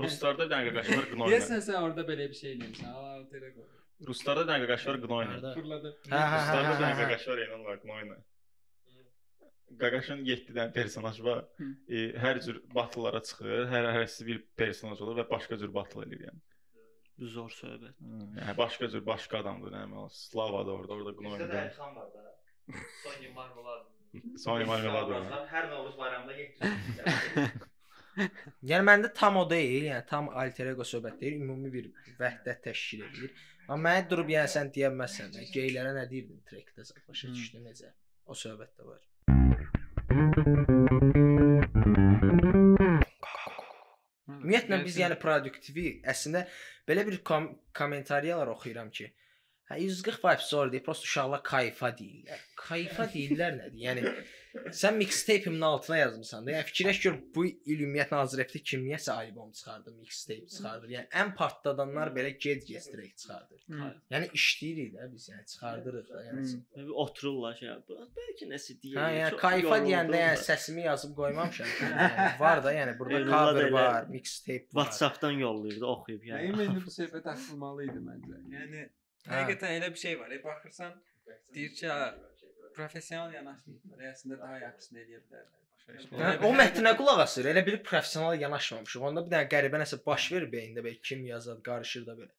Ruslarda var qnoyla. Deyəsən sən orada belə bir şey eləmirsən. Alter ego. Ruslarda qnoyla. Harda? Fırladı. Hə, hə, hə, Ruslarda bir hə, dənə hə. elan var qnoyla. Qaqaşın 7 dənə personaj var. E, hər cür batıllara çıxır. Hər hərəsi bir personaj olur və başqa cür batıl eləyir yəni. Zor söhbət. Yəni başqa cür başqa adamdır, nə bilim, Slava da orada, orada Bizdə qnoyla. də Elxan var da. Sonya Marmelad. [laughs] Sonya Marmelad var. Hər Novruz bayramında 700. [laughs] Yəni məndə tam o deyil, yəni tam alter ego söhbət deyil, ümumi bir vəhdət təşkil edir. Amma mənə durub yəni sən deyə bilməzsən geylərə nə deyirdin trekdə başa düşdün necə? O söhbət də var. Ümumiyyətlə biz yəni produktivi əslində belə bir kom kommentariyalar oxuyuram ki, hə 140 vibe sonra deyir, prosta uşaqlar kayfa deyirlər. Kayfa deyirlər nədir? Yəni sən mixtape-imin altına yazmısan da. Yəni fikirləş gör bu il ümumiyyətlə Azrepdə kim niyəsə albom çıxardı, mixtape çıxardır. Yəni ən partladanlar belə gec-gec direkt çıxardır. Yəni işləyirik də biz, yəni çıxardırıq da, yəni. Bir otururlar şey. "Bu- Bəlkə nəsə deyir. Hə, yəni kayfa deyəndə yəni da." səsimi yazıb qoymamışam. yəni, var da, yəni burada cover var, mixtape var. WhatsApp-dan yollayırdı, oxuyub yəni. İndi bu söhbət açılmalı idi məncə. Yəni. Həqiqətən elə bir şey var. E, baxırsan deyir ki, "Ha, professional yanaşmırlar. Əslində daha yaxşısını eləyə bilərlər. Hə, o mətnə qulaq asır. Elə bir professional yanaşmamışıq. Onda bir dənə qəribə nəsə baş verir beyində belə kim yazar, qarışır da belə.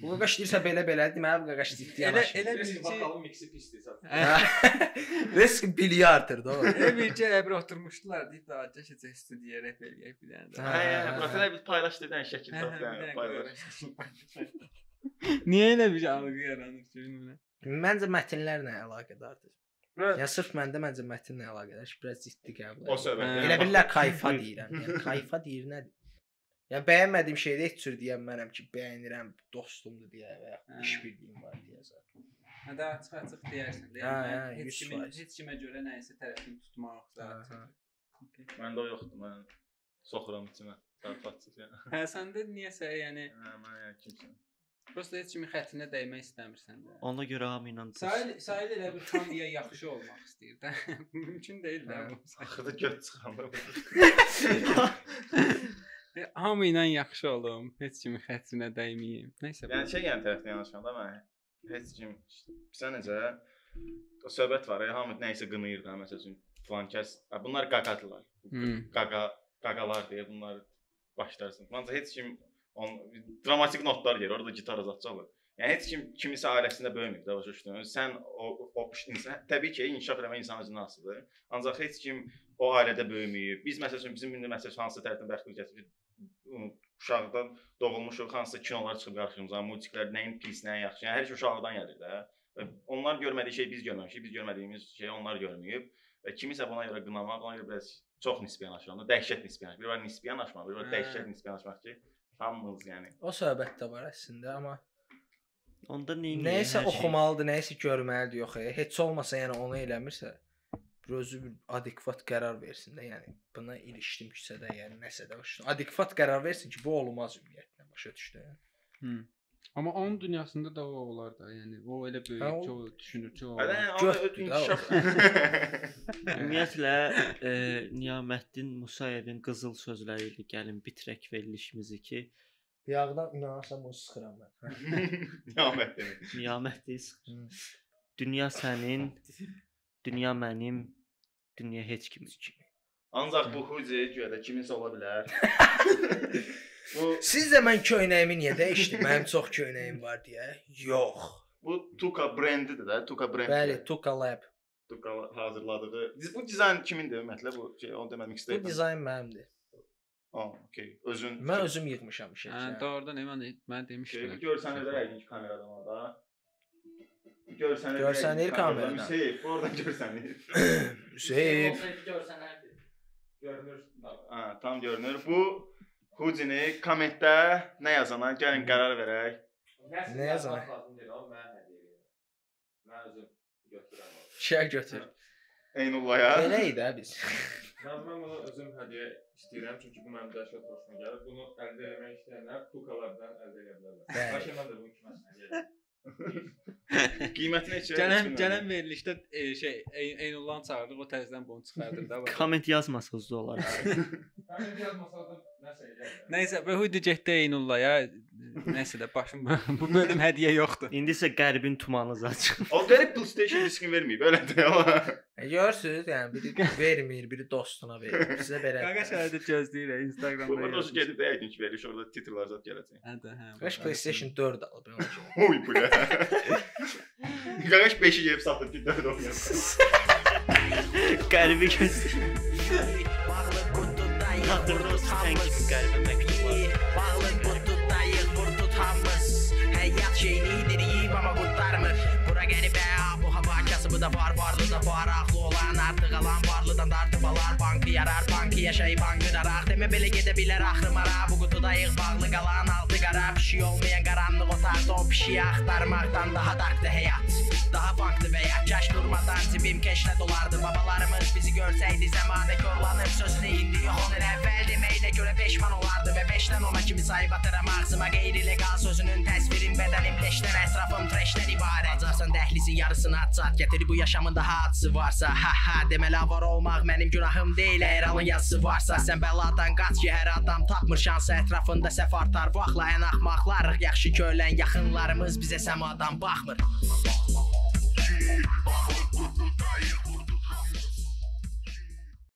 Bu qaqaş deyirsə belə belə, deməli bu qaqaş ciddi Elə yanaşır. elə bir Risk ki, bakalım mixi pisdir satın. [laughs] Risk bilyardır da o. elə bir ki, əbr oturmuşdular deyib daha keçəcək studiyaya rep eləyək bir dənə. də. Hə, Hə, hə, hə. profilə bir paylaş dedən şəkil Hə, hə, bir paylaş. Niyə elə bir algı yaranır ki, bilmirəm. Məncə mətnlərlə əlaqədardır. Bura- Yəni sırf məndə məncə mətnlə əlaqədar. Biraz ciddi qəbul O edirəm. söhbət. Hə. Elə bilirlər kayfa [laughs] deyirəm. Yəni kayfa deyir nədir? Yəni bəyənmədiyim şeydə heç cür deyən mənəm ki, bəyənirəm, dostumdur deyə və ya Hə. iş birliyim var deyə. zaten. Hə, daha açıq-açıq deyərsən də. Hə, Yəni heç 100%. kimin heç kimə görə nəyisə tərəfini tutmaq da. Okay. Məndə o yoxdur. Mən soxuram içimə. Zarfatsız yəni. Hə, səndə niyəsə yəni Hə, mən yəni kimsən. Prosta heç kimin xətrinə dəymək istəmirsən də. Ona görə hamı ilə Sahil Sahil elə bir hamıya yaxşı olmaq istəyir də. [laughs] Mümkün deyil də Hə. bu. Axırda göt çıxanda. [laughs] E, Hamı ilə yaxşı olum, heç kimin xətrinə dəyməyim. Nəysə. Yəni şey yəni tərəfdən yanaşanda mən heç kim sən necə o söhbət var ya, hamı nəyisə qınayır da, məsələn, falan kəs. Ha, Bunlar qaqadılar. Hmm. Qaqa qaqalar deyə bunlar başlarsın. Məncə heç kim on dramatik notlar yer, orada gitar azadca olur. Yəni heç kim kimisə ailəsində böyümür də başa düşdün. Sən o o insan təbii ki, inkişaf eləmək insan özünə asılıdır. Ancaq heç kim o ailədə böyüməyib. Biz məsələn bizim indi məsələn hansı tərəfdən bəxtli gətirib uşaqdan doğulmuşuq, hansısa kinolar çıxıb qarşımıza, multiklər nəyin pis, nəyin yaxşı. Yəni hər şey uşaqdan gəlir də. Və onlar görmədiyi şey biz görməmişik, biz görmədiyimiz şey onlar görməyib. Və kimisə buna görə qınamaq, ona görə biraz çox nisbi yanaşır. Dəhşət nisbi yanaşır. Bir var nisbi yanaşmaq, bir var Hə. dəhşət nisbi yanaşmaq ki, hamımız yəni. O söhbət də var əslində, amma Onda nə nəyisə oxumalıdır, nəyisə görməlidir yox, e, heç olmasa yəni onu eləmirsə bir özü bir adekvat qərar versin də, yəni buna ilişdim küçədə, yəni nəsə də. Adekvat qərar versin ki, bu olmaz ümumiyyətlə, başa düşdün? Hı. Amma onun dünyasında da o olar da. Yəni o elə böyük Hə, ki, o düşünür ki, o. Götdür də o. inkişaf. Ümumiyyətlə e, Niyaməddin Musayevin qızıl sözləri ilə gəlin bitirək verilişimizi ki, Yağdan inanarsam bunu sıxıram mən. [laughs] Niyaməddin. Niyamətdir. Hı. Dünya sənin, dünya mənim, dünya heç kimin. Ancaq bu huzi da kiminsə ola bilər. [laughs] bu Siz də mən köynəyimi niyə dəyişdim? Mənim çox köynəyim var deyə. Yox. bu Tuka brendidir də, Tuka brendi. Bəli, Tuka Lab. Tuka hazırladığı. Bu dizayn kimindir ümumiyyətlə bu şey onu deməmək Bu istəyirəm. dizayn mənimdir. Ha, okey. Özün Mən özüm yığmışam Hə, şəkli. doğrudan mən mən şey, demişdim. görsən elə yəqin ki kameradan orada. Görsən Görsənir kameradan. Şey, oradan görsənir. [coughs] Hüseyn. Görsənərdi. Görünür. Ha, tam görünür. Bu Hudini kommentdə nə yazana gəlin qərar verək. Nə yazan? Lazım deyil, amma mən özüm götürürəm. Şək götür. [laughs] Eynullaya. Elə idi də biz. [laughs] Mən mən bunu özüm hədiyyə istəyirəm çünki bu mənim dəhşət xoşuma gəlir. Bunu əldə etmək istəyənlər tukalardan əldə edə bilərlər. Başqa mən də bunu kiməsə hədiyyə. Qiyməti neçə? Gələn gələn verilişdə e, şey Ey- Eynullahın çağırdıq, o təzədən bunu çıxardır da. Komment yazmasanız da olar. [laughs] Mən yazmasaydım nəsə eləyərdim. Nəysə, bu hüdü getdi Eynullahya. Nəsə də başım bu bölüm hədiyyə yoxdur. İndi isə qərbin tumanı açın. O qərib PlayStation diskin verməyib, elə də amma. E, Görürsüz, yəni biri vermir, biri dostuna verir. Sizə belə. Qaqa şəhərdə gözləyir Bu Instagramda. burada o gedib də yəqin ki veriş orada titrlər zət gələcək. Hə də, hə. Qaş PlayStation 4 alıb. yəni. Oy bu ya. Qaqaş 5-i yeyib satıb ki 4 oynayır. Qərbi Hatırımız sanki kalbime kıyır şey Bağlık mı tutayız vur tutamız Hayat şey nedir ama kurtarmır Bura garibə bu hava kasıbı da var varlı da var. Aklı olan artık alan varlıdan dar Ağlı yarar Bankı yaşayıb anqıraraq Demə belə gedə bilər axırmara Bu qutudayıq bağlı qalan altı qara Pişik olmayan qaranlıq otaqda o pişiyi axtarmaqdan daha darkdır həyat Daha bankdı və ya kaş durmadan cibim keşlə dolardı. Babalarımız bizi görsəydi zəmanə korlanıb Sözünü indi yox onun əvvəl deməklə görə peşman olardı. Və beşdən ona kimi sayıb atıram ağzıma qeyri-legal sözünün təsvirim Bədənim leşdən, ətrafım treşdən ibarət Acarsan dəhlizin yarısını at çat Gətir bu yaşamın daha acısı varsa. Ha ha deməli avar olmaq mənim günahım deyil Əgər alın yazısı varsa sən bəladan qaç ki hər adam tapmır şansı Ətrafında səf artar. Vaxtla ən axmaqlarıq Yaxşı ki ölən yaxınlarımız bizə səmadan baxmır